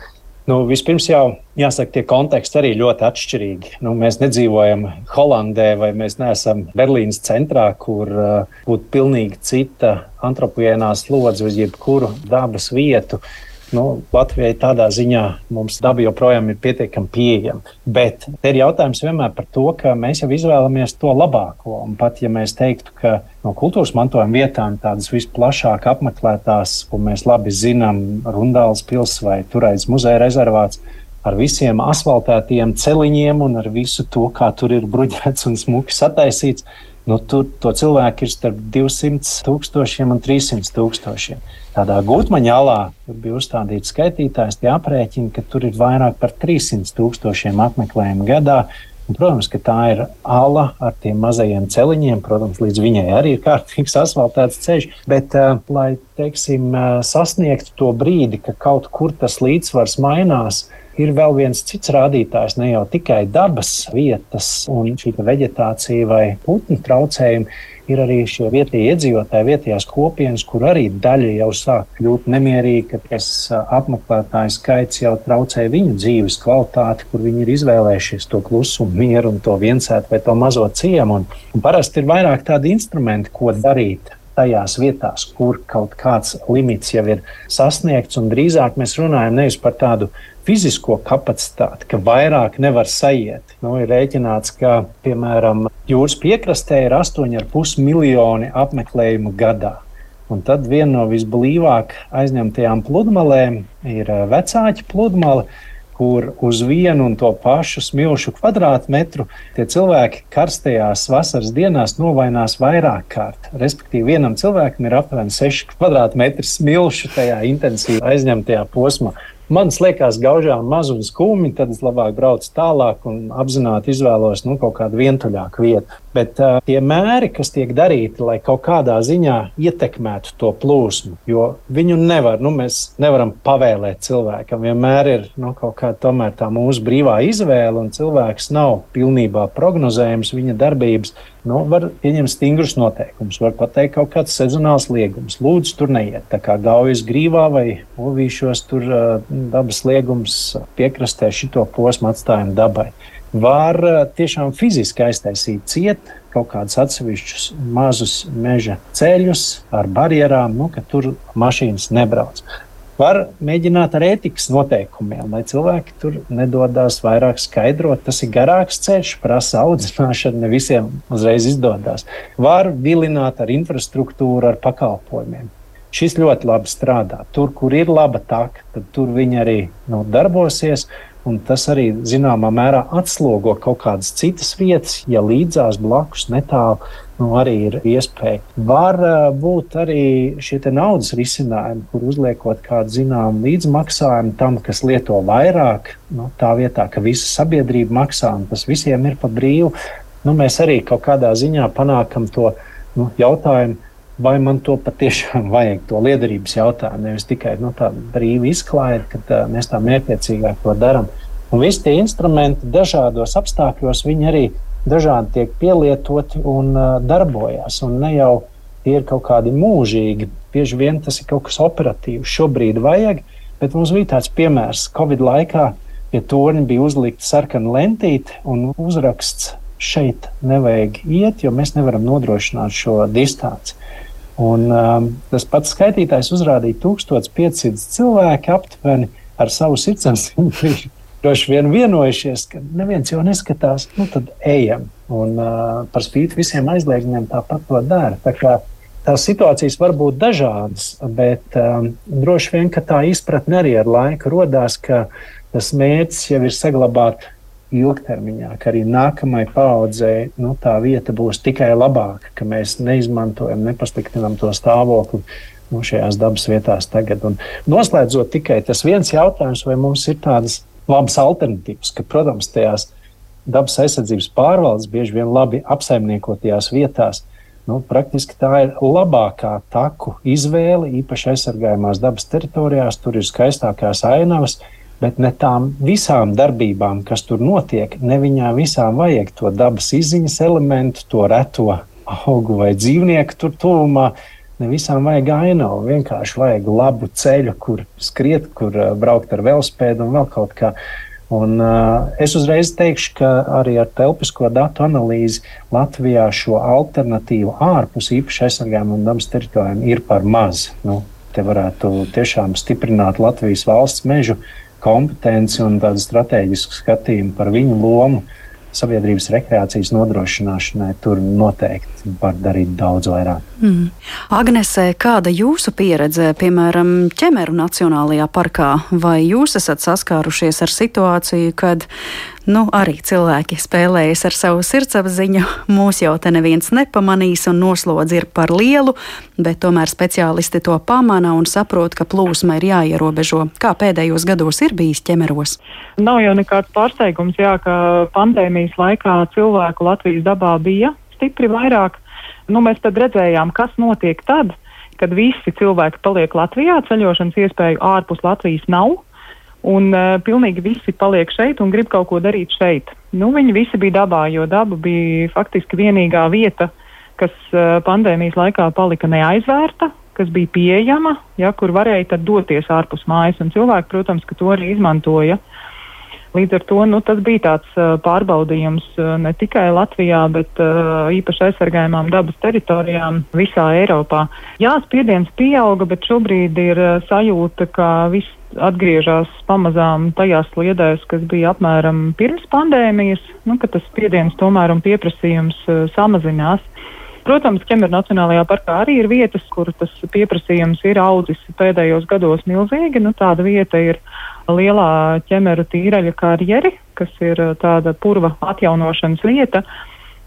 Nu, vispirms jau jāsaka, tie konteksti arī ļoti atšķirīgi. Nu, mēs nedzīvojam Holandē vai mēs neesam Berlīnas centrā, kur uh, būtu pilnīgi cita antropogēnā slodze uz jebkuru dabas vietu. Uh, Nu, Latvijai tādā ziņā mums daba joprojām ir pietiekami pieejama. Bet te ir jautājums vienmēr par to, ka mēs jau izvēlamies to labāko. Un pat ja mēs teiktu, ka no kultūras mantojuma vietām tādas visplašāk apmeklētās, ko mēs labi zinām, Rundāls pilsēta vai Turais muzeja rezervāts, ar visiem asfaltētiem celiņiem un ar visu to, kā tur ir bruģēts un smuki sataisīts, nu, tur to cilvēku ir starp 200 tūkstošiem un 300 tūkstošiem. Tādā gūtmaņa alā bija uzstādīts skaitītājs, tie aprēķina, ka tur ir vairāk par 300 tūkstošiem apmeklējumu gadā. Un, protams, ka tā ir ala ar tiem mazajiem celiņiem. Protams, līdz viņai arī ir kārtīgs asfaltēts ceļš. Bet, uh, lai teiksim, uh, sasniegtu to brīdi, ka kaut kur tas līdzsvars mainās, ir vēl viens cits rādītājs, ne jau tikai dabas vietas un šī vegetācija vai putnu traucējumi ir arī šie vietējie iedzīvotāji, vietējās kopienas, kur arī daļa jau sāk kļūt nemierīgi, ka tas apmeklētāju skaits jau traucē viņu dzīves kvalitāti, kur viņi ir izvēlējušies to klusumu, mieru un to viensētu vai to mazo ciemu. Un, un parasti ir vairāk tādi instrumenti, ko darīt tajās vietās, kur kaut kāds limits jau ir sasniegts. Drīzāk mēs runājam nevis par tādu fizisko kapacitāti, ka vairāk nevar sajiet. Nu, ir rēķināts, ka piemēram jūras piekrastē ir 8,5 miljoni apmeklējumu gadā. Un tad viena no visblīvāk aizņemtajām pludmalēm ir eh, vecāķa pludmale, kur uz vienu un to pašu smilšu kvadrātmetru tie cilvēki karstajās vasaras dienās novainās vairāk kārt. Respektīvi, vienam cilvēkam ir aptuveni 6 kvadrātmetri smilšu tajā intensīvi aizņemtajā posmā. Man liekas, gaužām maz un skumji, tad es labāk braucu tālāk un apzināti izvēlos nu, kaut kādu vientuļāku vietu. Bet uh, tie mēri, kas tiek darīti, lai kaut kādā ziņā ietekmētu to plūsmu, jo viņu nevar, nu, mēs nevaram pavēlēt cilvēkam. Vienmēr ir nu, kaut kāda tā mūsu brīvā izvēle, un cilvēks nav pilnībā prognozējams viņa darbības. Nu, var pieņemt stingrus noteikumus, var pateikt, kaut kāds sezonāls liegums. Lūdzu, tur neiet. Tā kā gaujas grīvā vai ovīšos, tur uh, dabas liegums piekrastē šito posmu atstājam dabai. Var uh, tiešām fiziski aiztaisīt ciet kaut kādus atsevišķus mazus meža ceļus ar barjerām, nu, ka tur mašīnas nebrauc. Var mēģināt ar ētikas noteikumiem, lai cilvēki tur nedodas vairāk skaidrot. Tas ir garāks ceļš, prasa audzināšanu, ne visiem uzreiz izdodas. Var vilināt ar infrastruktūru, ar pakalpojumiem. Šis ļoti labi strādā. Tur, kur ir laba taka, tad tur viņi arī nu, darbosies. Un tas arī zināmā mērā atslogo kaut kādas citas vietas, ja līdzās blakus netālu. Nu, arī ir iespēja. Var uh, būt arī šie naudas risinājumi, kur uzliekot kādu zināmu līdzmaksājumu tam, kas lieto vairāk, nu, tā vietā, ka visa sabiedrība maksā un tas visiem ir pa brīvu. Nu, mēs arī kaut kādā ziņā panākam to nu, jautājumu, vai man to patiešām vajag, to liederības jautājumu. Nevis tikai nu, tādu brīvu izklaidi, kad uh, mēs tā mērķiecīgāk to darām. Un visi tie instrumenti dažādos apstākļos, viņi arī dažādi tiek pielietoti un uh, darbojas. Un ne jau tie ir kaut kādi mūžīgi, bieži vien tas ir kaut kas operatīvs. Šobrīd vajag, bet mums bija tāds piemērs Covid laikā, ja torņi bija uzlikti sarkana lentīte un uzraksts. Šeit nevajag iet, jo mēs nevaram nodrošināt šo distanci. Un, um, tas pats skaitītājs uzrādīja 1500 cilvēku aptuveni ar savu sirdsapziņu. Droši vien vienojušies, ka neviens jau neskatās, nu tad ejam. Un uh, par spīti visiem aizliegumiem tāpat to dara. Tā kā, tās situācijas var būt dažādas, bet um, droši vien tā izpratne arī ar laiku radās, ka tas mērķis jau ir saglabāt ilgtermiņā, ka arī nākamajai paudzei nu, tā vieta būs tikai labāka, ka mēs neizmantojam, nepasliktinām to stāvokli nu, šajās dabas vietās tagad. Un noslēdzot tikai tas viens jautājums, vai mums ir tādas labas alternatīvas, ka, protams, tajās dabas aizsardzības pārvaldes bieži vien labi apsaimniekotajās vietās. Nu, praktiski tā ir labākā taku izvēle, īpaši aizsargājumās dabas teritorijās. Tur ir skaistākās ainavas, uh, bet ne tām visām darbībām, kas tur notiek, ne viņām visām vajag to dabas izziņas elementu, to reto augu vai dzīvnieku tur tuvumā. Ne visām vajag ainavu, vienkārši vajag labu ceļu, kur skriet, kur braukt ar velospēdu un vēl kaut kā. Un, uh, es uzreiz teikšu, ka arī ar telpisko datu analīzi Latvijā šo alternatīvu ārpus īpaši aizsargājumam un dabas teritorijām ir par maz. Nu, te varētu tiešām stiprināt Latvijas valsts mežu uh, kompetenci un tādu strateģisku skatījumu par viņu lomu sabiedrības rekreācijas nodrošināšanai, tur noteikti var darīt daudz vairāk. Mm. Agnesē, kāda jūsu pieredze, piemēram, ķemeru Nacionālajā parkā, vai jūs esat saskārušies ar situāciju, kad nu, arī cilvēki spēlējas ar savu sirdsapziņu, mūs jau te neviens nepamanīs un noslodzi ir par lielu, bet tomēr speciālisti to pamana un saprot, ka plūsma ir jāierobežo. Kā pēdējos gados ir bijis ķemeros? Nav jau nekāds pārsteigums, jā, ka pandēmijas laikā cilvēku Latvijas dabā bija stipri vairāk Nu, mēs tad redzējām, kas notiek tad, kad visi cilvēki paliek Latvijā, ceļošanas iespēju ārpus Latvijas nav. Un uh, pilnīgi visi paliek šeit un grib kaut ko darīt šeit. Nu, viņi visi bija dabā, jo daba bija faktiski vienīgā vieta, kas uh, pandēmijas laikā palika neaizvērta, kas bija pieejama, ja, kur varēja doties ārpus mājas. Un cilvēki, protams, to arī izmantoja. Līdz ar to nu, tas bija tāds uh, pārbaudījums uh, ne tikai Latvijā, bet uh, īpaši aizsargājumām dabas teritorijām visā Eiropā. Jā, spiediens pieauga, bet šobrīd ir sajūta, ka viss atgriežas pamazām tajās sliedēs, kas bija apmēram pirms pandēmijas, nu, ka tas spiediens tomēr un pieprasījums uh, samazinās. Protams, Ķemera Nacionālajā parkā arī ir vietas, kur tas pieprasījums ir audzis pēdējos gados milzīgi. Nu, tāda vieta ir lielā ķemeru tīraļa karjeri, kas ir uh, tāda purva atjaunošanas vieta.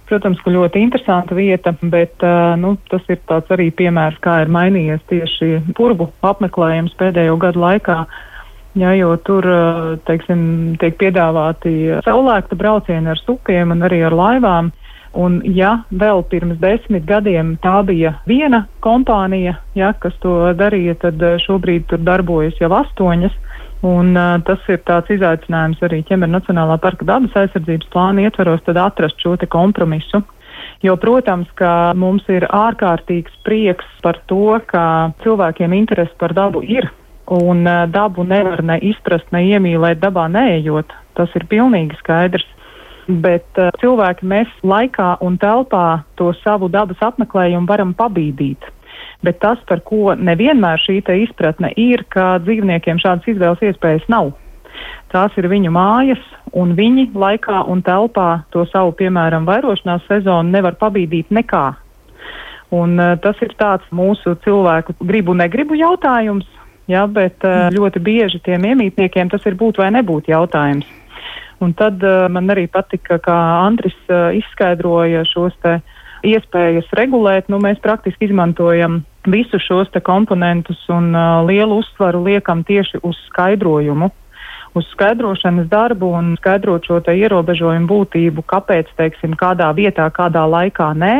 Protams, ka ļoti interesanta vieta, bet uh, nu, tas ir tāds arī piemērs, kā ir mainījies tieši purvu apmeklējums pēdējo gadu laikā. Jā, jo tur, uh, teiksim, tiek piedāvāti saulēkta braucieni ar sukiem un arī ar laivām. Un, ja vēl pirms desmit gadiem tā bija viena kompānija, ja, kas to darīja, tad šobrīd tur darbojas jau astoņas. Un, uh, tas ir tāds izaicinājums arī ķemera Nacionālā parka dabas aizsardzības plāna ietveros, tad atrast šo kompromisu. Jo, protams, ka mums ir ārkārtīgs prieks par to, ka cilvēkiem interesi par dabu ir. Un uh, dabu nevar ne izprast, ne iemīlēt dabā neejot. Tas ir pilnīgi skaidrs. Bet uh, cilvēki mēs laikā un telpā to savu dabas apmeklējumu varam pabīdīt bet tas, par ko nevienmēr šī izpratne ir, ka dzīvniekiem šādas izvēles iespējas nav. Tās ir viņu mājas, un viņi laikā un telpā to savu, piemēram, vairošanās sezonu nevar pabīdīt nekā. Un, uh, tas ir tāds mūsu cilvēku gribu negribu jautājums, ja, bet uh, ļoti bieži tiem iemītniekiem tas ir būt vai nebūt jautājums. Un tad uh, man arī patika, kā Andris izskaidroja šos te iespējas regulēt. Nu, mēs praktiski izmantojam visus šos komponentus un uh, lielu uzsvaru liekam tieši uz skaidrojumu uz skaidrošanas darbu un skaidrot šo ierobežojumu būtību, kāpēc, teiksim, kādā vietā, kādā laikā nē.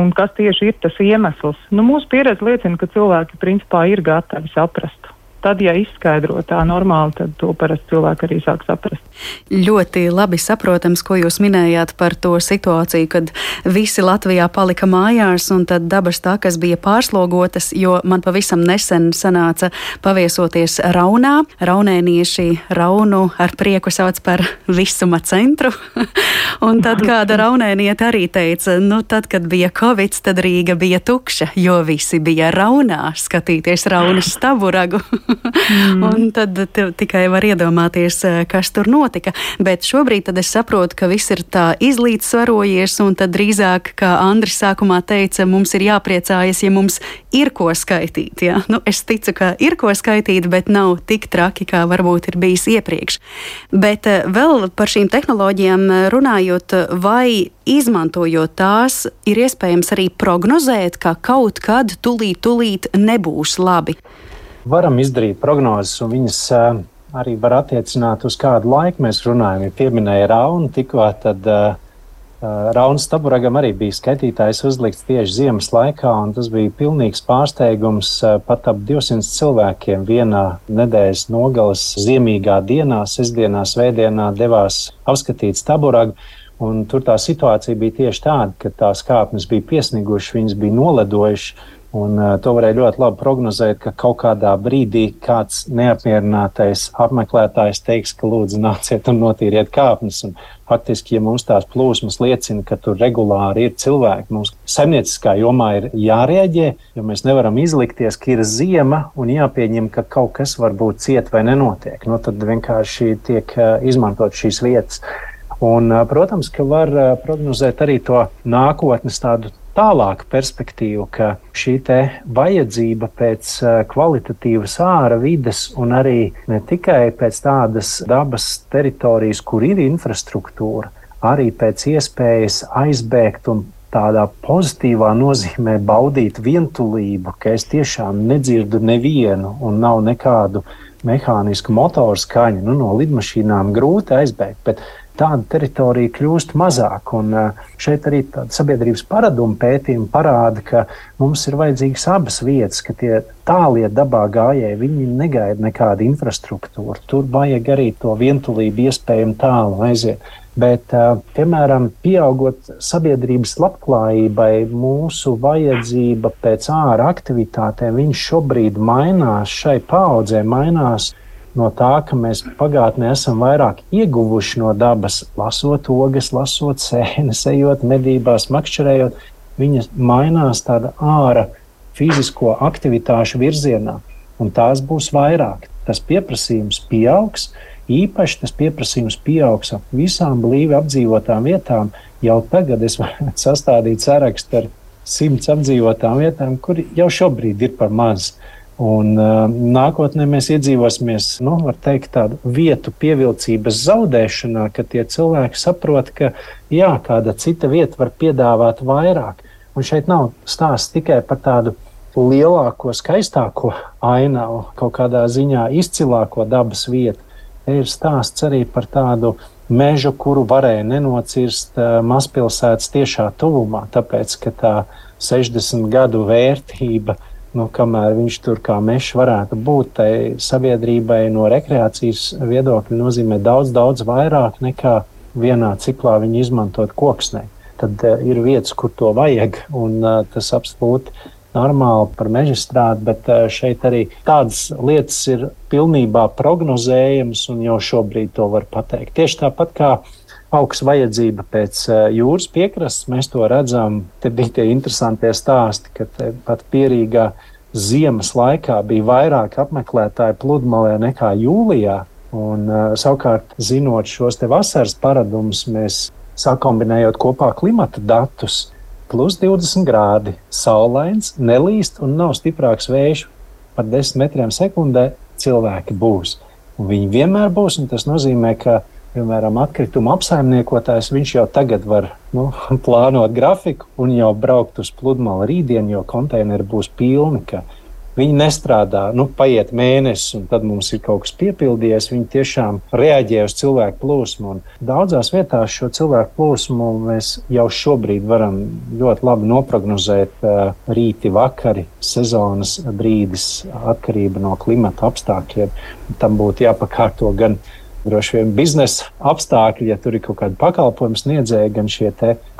Un kas tieši ir tas iemesls? Nu, mūsu pieredze liecina, ka cilvēki principā ir gatavi saprast. Tad, ja izskaidro tā normāli, tad to parasti cilvēki arī sāk saprast. Ļoti labi saprotams, ko jūs minējāt par to situāciju, kad visi Latvijā palika mājās, un tad dabas tā, kas bija pārslogotas, jo man pavisam nesen sanāca paviesoties Raunā. Raunēnieši Raunu ar prieku sauc par visuma centru. un tad kāda raunēnieta arī teica, nu tad, kad bija Covid, tad Rīga bija tukša, jo visi bija Raunā skatīties Raunas staburagu. Mm. tad tikai var iedomāties, eh, kas tur notika. Bet šobrīd es saprotu, ka viss ir tā izlīdzsvarojies, un tad drīzāk, kā Andris sākumā teica, mums ir jāpriecājas, ja mums ir ko skaitīt. Ja? Nu, es ticu, ka ir ko skaitīt, bet nav tik traki, kā varbūt ir bijis iepriekš. Bet eh, vēl par šīm tehnoloģijām eh, runājot, vai izmantojot tās, ir iespējams arī prognozēt, ka kaut kad tulīt, tulīt nebūs labi varam izdarīt prognozes, un viņas uh, arī var attiecināt uz kādu laiku mēs runājam. Ja pieminēja Raunu tikko, tad uh, Raunas taburagam arī bija skaitītājs uzlikts tieši ziemas laikā, un tas bija pilnīgs pārsteigums. Pat ap 200 cilvēkiem vienā nedēļas nogalas ziemīgā dienā, sestdienā, svētdienā devās apskatīt taburagu. Un tur tā situācija bija tieši tāda, ka tās kāpnes bija piesnigušas, viņas bija noledojušas, Un, uh, to varēja ļoti labi prognozēt, ka kaut kādā brīdī kāds neapmierinātais apmeklētājs teiks, ka lūdzu nāciet un notīriet kāpnes. Un, faktiski, ja mums tās plūsmas liecina, ka tur regulāri ir cilvēki, mums saimnieciskā jomā ir jārēģē, jo mēs nevaram izlikties, ka ir ziema un jāpieņem, ka kaut kas var būt ciet vai nenotiek. Nu, tad vienkārši tiek uh, izmantot šīs vietas. Un, protams, ka var prognozēt arī to nākotnes tādu tālāku perspektīvu, ka šī vajadzība pēc kvalitatīvas ārā vides un arī ne tikai pēc tādas dabas teritorijas, kur ir infrastruktūra, arī pēc iespējas aizbēgt un tādā pozitīvā nozīmē baudīt vientulību, ka es tiešām nedzirdu nevienu un nav nekādu mehānisku motoru skaņu. Nu, no lidmašīnām grūti aizbēgt, bet tāda teritorija kļūst mazāk. Un šeit arī sabiedrības paradumu pētījumi parāda, ka mums ir vajadzīgas abas vietas, ka tie tālie dabā gājēji, viņi negaida nekādu infrastruktūru. Tur vajag arī to vientulību iespējami tālu aiziet. Bet, piemēram, pieaugot sabiedrības labklājībai, mūsu vajadzība pēc ārā aktivitātēm, viņš šobrīd mainās, šai paudzē mainās no tā, ka mēs pagātnē esam vairāk ieguvuši no dabas, lasot ogas, lasot sēnes, ejot medībās, makšķerējot, viņas mainās tāda ārā fizisko aktivitāšu virzienā, un tās būs vairāk. Tas pieprasījums pieaugs, īpaši tas pieprasījums pieaugs ap visām blīvi apdzīvotām vietām. Jau tagad es varu sastādīt sarakstu ar simts apdzīvotām vietām, kur jau šobrīd ir par maz. Un, uh, nākotnē mēs iedzīvosimies nu, teikt, tādu vietu pievilcības zaudēšanā, ka tie cilvēki saprot, ka jā, kāda cita vieta var piedāvāt vairāk. Un šeit nav stāsts tikai par tādu lielāko, skaistāko ainavu, kaut kādā ziņā izcilāko dabas vietu. Ir stāsts arī par tādu mežu, kuru varēja nenocirst uh, mazpilsētas tiešā tuvumā, tāpēc ka tā 60 gadu vērtība ir nu, kamēr viņš tur kā mežs varētu būt, tai sabiedrībai no rekreācijas viedokļa nozīmē daudz, daudz vairāk nekā vienā ciklā viņu izmantot koksnē. Tad uh, ir vietas, kur to vajag, un uh, tas absolūti normāli par meža strādu, bet uh, šeit arī tādas lietas ir pilnībā prognozējamas, un jau šobrīd to var pateikt. Tieši tāpat kā augsts vajadzība pēc uh, jūras piekrastes. Mēs to redzam. Te bija tie interesantie stāsti, ka pat pierīgā ziemas laikā bija vairāk apmeklētāju pludmalē nekā jūlijā. Un, uh, savukārt, zinot šos vasaras paradumus, mēs sakombinējot kopā klimata datus, plus 20 grādi, saulains, nelīst un nav stiprāks vējš. par 10 metriem sekundē cilvēki būs. Un viņi vienmēr būs, un tas nozīmē, ka, piemēram, atkrituma apsaimniekotājs viņš jau tagad var nu, plānot grafiku un jau braukt uz pludmali rītdien, jo konteineri būs pilni. Viņi nestrādā, nu, paiet mēnesis, un tad mums ir kaut kas piepildījies. Viņi tiešām reaģē uz cilvēku plūsmu. Daudzās vietās šo cilvēku plūsmu mēs jau šobrīd varam ļoti labi noprognozēt. Rīti, vakari, sezonas brīdis, atkarība no klimata apstākļiem. Tam būtu jāpakārto gan droši vien biznesa apstākļi, ja tur ir kaut kāda pakalpojuma sniedzēja, gan šie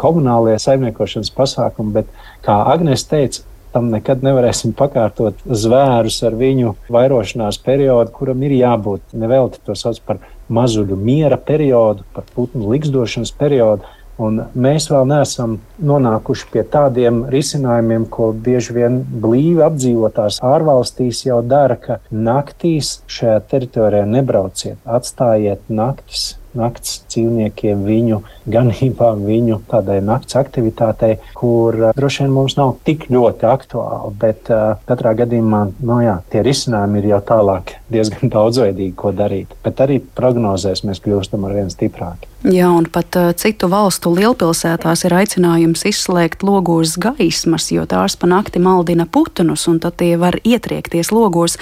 komunālie saimniekošanas pasākumi. Bet, kā Agnēs teica, tam nekad nevarēsim pakārtot zvērus ar viņu vairošanās periodu, kuram ir jābūt. Nevelti to sauc par mazuļu miera periodu, par putnu likstošanas periodu. Un mēs vēl neesam nonākuši pie tādiem risinājumiem, ko bieži vien blīvi apdzīvotās ārvalstīs jau dara, ka naktīs šajā teritorijā nebrauciet, atstājiet naktis nakts dzīvniekiem, viņu ganībām, viņu tādai nakts aktivitātei, kur uh, droši vien mums nav tik ļoti aktuāli. Bet uh, katrā gadījumā no nu jā, tie risinājumi ir jau tālāk diezgan daudzveidīgi, ko darīt. Bet arī prognozēs mēs kļūstam ar vien stiprāki. Jā, un pat uh, citu valstu lielpilsētās ir aicinājums izslēgt logos gaismas, jo tās pa nakti maldina putunus, un tad tie var ietriekties logos.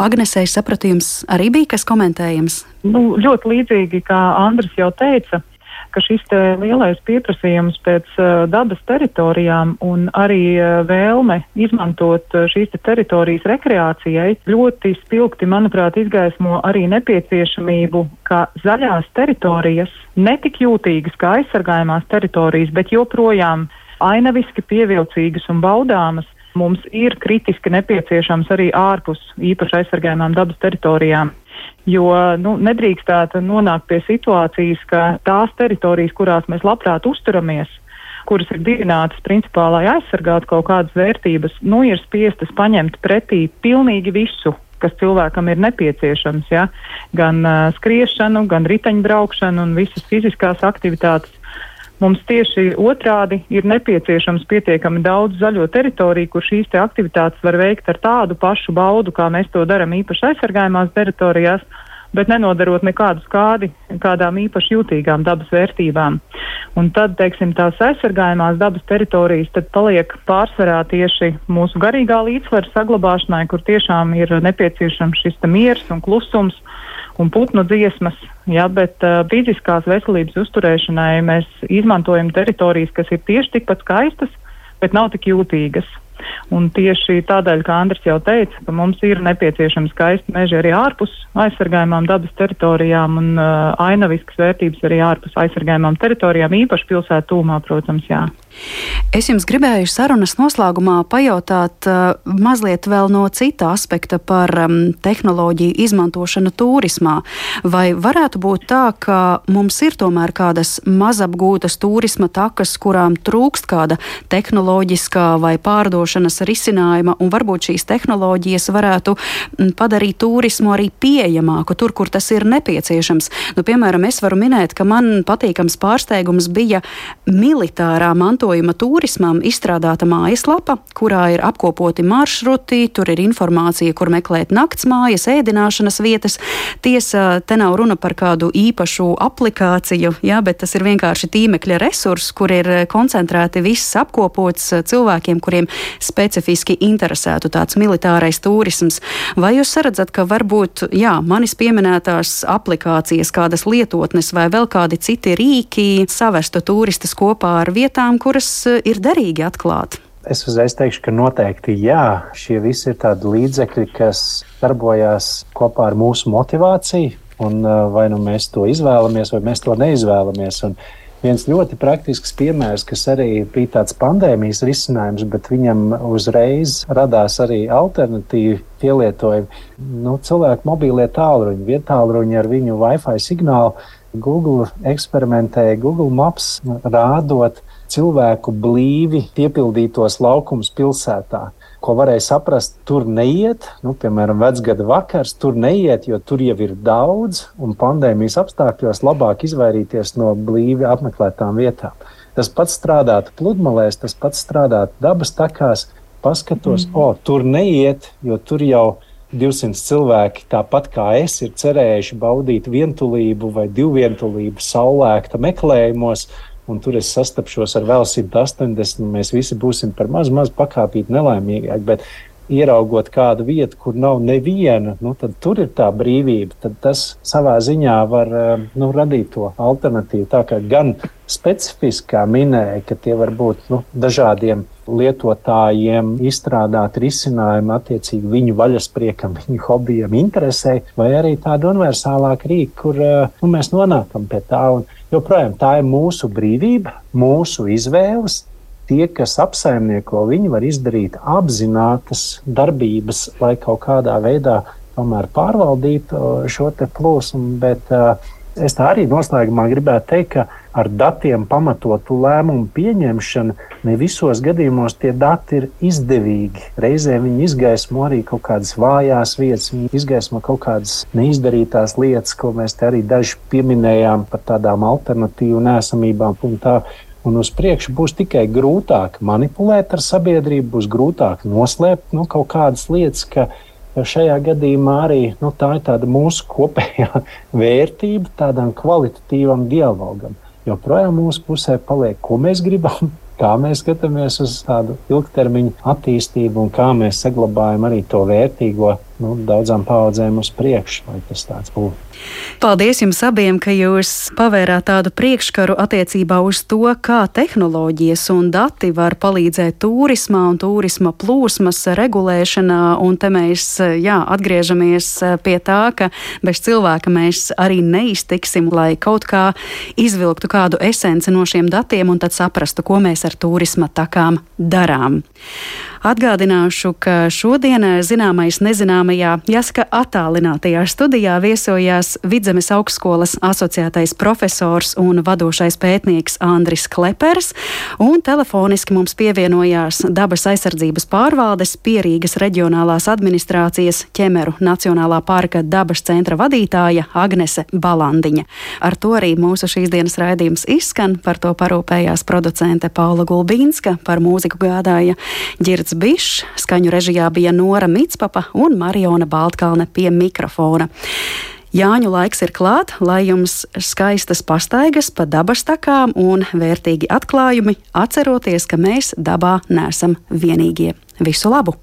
Agnesei sapratījums arī bija kas komentējams? Nu, ļoti līdzīgi, kā Andris jau teica ka šis lielais pieprasījums pēc uh, dabas teritorijām un arī uh, vēlme izmantot uh, šīs te teritorijas rekreācijai ļoti spilgti, manuprāt, izgaismo arī nepieciešamību, ka zaļās teritorijas netik jūtīgas kā aizsargājumās teritorijas, bet joprojām ainaviski pievilcīgas un baudāmas mums ir kritiski nepieciešams arī ārpus īpaši aizsargājumām dabas teritorijām. Jo nu, nedrīkstētu nonākt pie situācijas, ka tās teritorijas, kurās mēs labprāt uzturamies, kuras ir dibinātas principā, lai aizsargātu kaut kādas vērtības, nu ir spiestas paņemt pretī pilnīgi visu, kas cilvēkam ir nepieciešams. Ja? Gan uh, skriešanu, gan riteņbraukšanu un visas fiziskās aktivitātes. Mums tieši otrādi ir nepieciešams pietiekami daudz zaļo teritoriju, kur šīs aktivitātes var veikt ar tādu pašu baudu, kā mēs to darām īpaši aizsargājumās teritorijās, bet nenodarot nekādu skādi kādām īpaši jūtīgām dabas vērtībām. Un tad, teiksim, tās aizsargājumās dabas teritorijas paliek pārsvarā tieši mūsu garīgā līdzsvara saglabāšanai, kur tiešām ir nepieciešams šis miers un klusums un putnu dziesmas, ja, bet uh, fiziskās veselības uzturēšanai mēs izmantojam teritorijas, kas ir tieši tikpat skaistas, bet nav tik jūtīgas. Un tieši tādēļ, kā Andris jau teica, ka mums ir nepieciešams skaisti meži arī ārpus aizsargājumām dabas teritorijām un uh, ainaviskas vērtības arī ārpus aizsargājumām teritorijām, īpaši pilsētu tūmā, protams, jā. Es jums gribēju sarunas noslēgumā pajautāt uh, mazliet vēl no cita aspekta par um, tehnoloģiju izmantošanu turismā. Vai varētu būt tā, ka mums ir tomēr kādas mazapgūtas turisma takas, kurām trūkst kāda tehnoloģiskā vai pārdošanas risinājuma, un varbūt šīs tehnoloģijas varētu mm, padarīt turismu arī pieejamāku tur, kur tas ir nepieciešams. Nu, piemēram, es varu minēt, ka man patīkams pārsteigums bija militārā mantojuma turismam izstrādāta mājaslapa, kurā ir apkopoti maršruti, tur ir informācija, kur meklēt nakts mājas, ēdināšanas vietas. Tiesa, te nav runa par kādu īpašu aplikāciju, jā, bet tas ir vienkārši tīmekļa resurs, kur ir koncentrēti viss apkopots cilvēkiem, kuriem specifiski interesētu tāds militārais turisms. Vai jūs redzat, ka varbūt jā, manis pieminētās aplikācijas, kādas lietotnes vai vēl kādi citi rīki savestu turistus kopā ar vietām, kur kuras eh, ir derīgi atklāt? Es uzreiz teikšu, ka noteikti jā, šie visi ir tādi līdzekļi, kas darbojās kopā ar mūsu motivāciju. Un, eh, vai nu mēs to izvēlamies, vai mēs to neizvēlamies. Un viens ļoti praktisks piemērs, kas arī bija tāds pandēmijas risinājums, bet viņam uzreiz radās arī alternatīvi pielietojumi. Nu, cilvēku mobīlie tālruņi, vietālruņi ar viņu Wi-Fi signālu. Google eksperimentēja Google Maps, rādot cilvēku blīvi piepildītos laukumus pilsētā. Ko varēja saprast, tur neiet, nu, piemēram, vecgada vakars, tur neiet, jo tur jau ir daudz, un pandēmijas apstākļos labāk izvairīties no blīvi apmeklētām vietām. Tas pats strādātu pludmalēs, tas pats strādātu dabas takās. paskatos, mm. o, tur neiet, jo tur jau 200 cilvēki, tāpat kā es, ir cerējuši baudīt vientulību vai divvientulību saulēkta meklējumos. Un tur es sastapšos ar vēl 180. Mēs visi būsim par maz, maz pakāpīt nelaimīgāki. Bet ieraugot kādu vietu, kur nav neviena, nu, tad tur ir tā brīvība. Tad tas savā ziņā var eh, nu, radīt to alternatīvu. Tā kā gan specifiski, minēja, ka tie var būt nu, dažādiem lietotājiem izstrādāt risinājumu attiecīgi viņu vaļaspriekam, viņu hobijam, interesē, vai arī tāda universālāka rīka, kur eh, nu, mēs nonākam pie tā. Un joprojām tā ir mūsu brīvība, mūsu izvēles tie, kas apsaimnieko, viņi var izdarīt apzinātas darbības, lai kaut kādā veidā tomēr pārvaldītu uh, šo plūsmu. Bet uh, es tā arī noslēgumā gribētu teikt, ka ar datiem pamatotu lēmumu pieņemšanu ne visos gadījumos tie dati ir izdevīgi. Reizē viņi izgaismo arī kaut kādas vājās vietas, viņi izgaismo kaut kādas neizdarītās lietas, ko mēs te arī daži pieminējām par tādām alternatīvu nesamībām. Un uz priekšu būs tikai grūtāk manipulēt ar sabiedrību, būs grūtāk noslēpt nu, kaut kādas lietas, ka šajā gadījumā arī nu, tā ir mūsu kopējā vērtība, tādam kvalitatīvam dialogam. Jo projām mūsu pusē paliek, ko mēs gribam, kā mēs skatāmies uz tādu ilgtermiņu attīstību un kā mēs saglabājam arī to vērtīgo nu, daudzām paudzēm uz priekšu, lai tas tāds būtu. Paldies jums abiem, ka jūs pavērāt tādu priekškaru attiecībā uz to, kā tehnoloģijas un dati var palīdzēt turismā un turisma plūsmas regulēšanā. Un te mēs jā, atgriežamies pie tā, ka bez cilvēka mēs arī neiztiksim, lai kaut kā izvilktu kādu esenci no šiem datiem un tad saprastu, ko mēs ar turisma takām darām. Atgādināšu, ka šodien zināmais nezināmajā, jāsaka, attālinātajā studijā viesojās Vidzemes augstskolas asociētais profesors un vadošais pētnieks Andris Klepers, un telefoniski mums pievienojās dabas aizsardzības pārvaldes Pierīgas reģionālās administrācijas ķemeru Nacionālā parka dabas centra vadītāja Agnese Balandiņa. Ar to arī mūsu šīs dienas raidījums izskan, par to parūpējās producente Paula Gulbīnska, par mūziku gādāja Girds Mārtiņš Bišs, skaņu režijā bija Nora Mitspapa un Mariona Baltkalne pie mikrofona. Jāņu laiks ir klāt, lai jums skaistas pastaigas pa dabas takām un vērtīgi atklājumi, atceroties, ka mēs dabā nesam vienīgie. Visu labu!